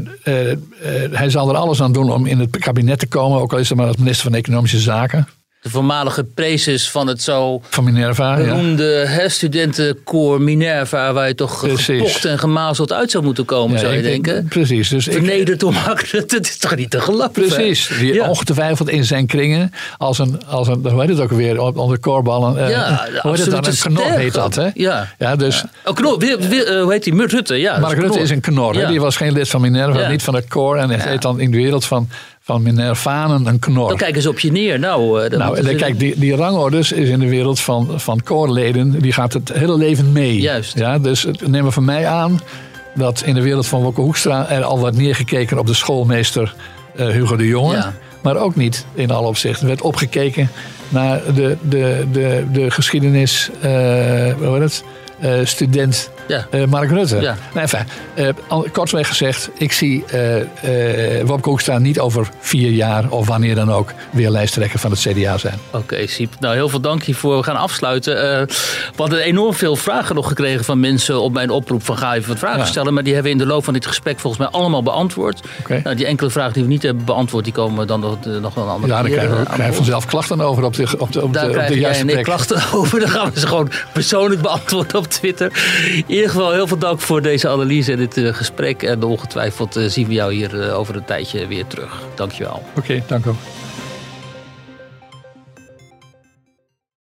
hij zal er alles aan doen om in het kabinet te komen, ook al is hij maar als minister van Economische Zaken. De voormalige prezes van het zo Van Minerva. Ja. beroemde hè, studentenkoor Minerva, waar je toch gepocht en gemazeld uit zou moeten komen, Ja, zou je denken. Precies. Dus Vernederd Rutte, het is toch niet te geloven? precies. Die Ja. ongetwijfeld in zijn kringen als een, als een hoe heet het ook weer, onder koorballen. eh, Ja, de hoe heet het dan? Een knor heet dat, hè? Ja. Ja, dus Oh, knor, weer, eh, hoe heet die? Murt Rutte, ja. dat Mark Rutte is een knor. Ja. Die was geen lid van Minerva, Ja. niet van het koor. En het Ja. heet dan in de wereld van, van Minervanen een knor. Dan kijken ze op je neer. Nou, eh, dan Nou, en ze- kijk, die, die rangorders is in de wereld van, van koorleden, die gaat het hele leven mee. Juist. Ja, dus het- neem maar van mij aan dat in de wereld van Wopke Hoekstra er al wordt neergekeken op de schoolmeester eh, Hugo de Jonge. Ja. maar ook niet in alle opzichten. Er werd opgekeken naar de, de, de, de geschiedenis, uh, hoe heet het? Uh, student Ja. eh, Mark Rutte. Ja. Nou, enfin, eh, kortweg gezegd, ik zie eh eh Wopke Hoekstra niet over vier jaar of wanneer dan ook weer lijsttrekker van het CDA zijn. Oké, Siep. Nou, heel veel dank hiervoor. We gaan afsluiten. Eh, we hadden enorm veel vragen nog gekregen van mensen op mijn oproep van ga even wat vragen Ja. stellen. Maar die hebben we in de loop van dit gesprek volgens mij allemaal beantwoord. Nou, die enkele vragen die we niet hebben beantwoord, die komen dan nog, eh, nog wel een andere Ja, daar keer, krijgen we eh, krijgen we bod. vanzelf klachten over op de, op de, op de, Daar op de krijgen plek. klachten <laughs> over. Dan gaan we ze gewoon persoonlijk beantwoorden op Twitter. In ieder geval heel veel dank voor deze analyse en dit eh, gesprek. En ongetwijfeld eh, zien we jou hier eh, over een tijdje weer terug. Dankjewel. Oké, dank u.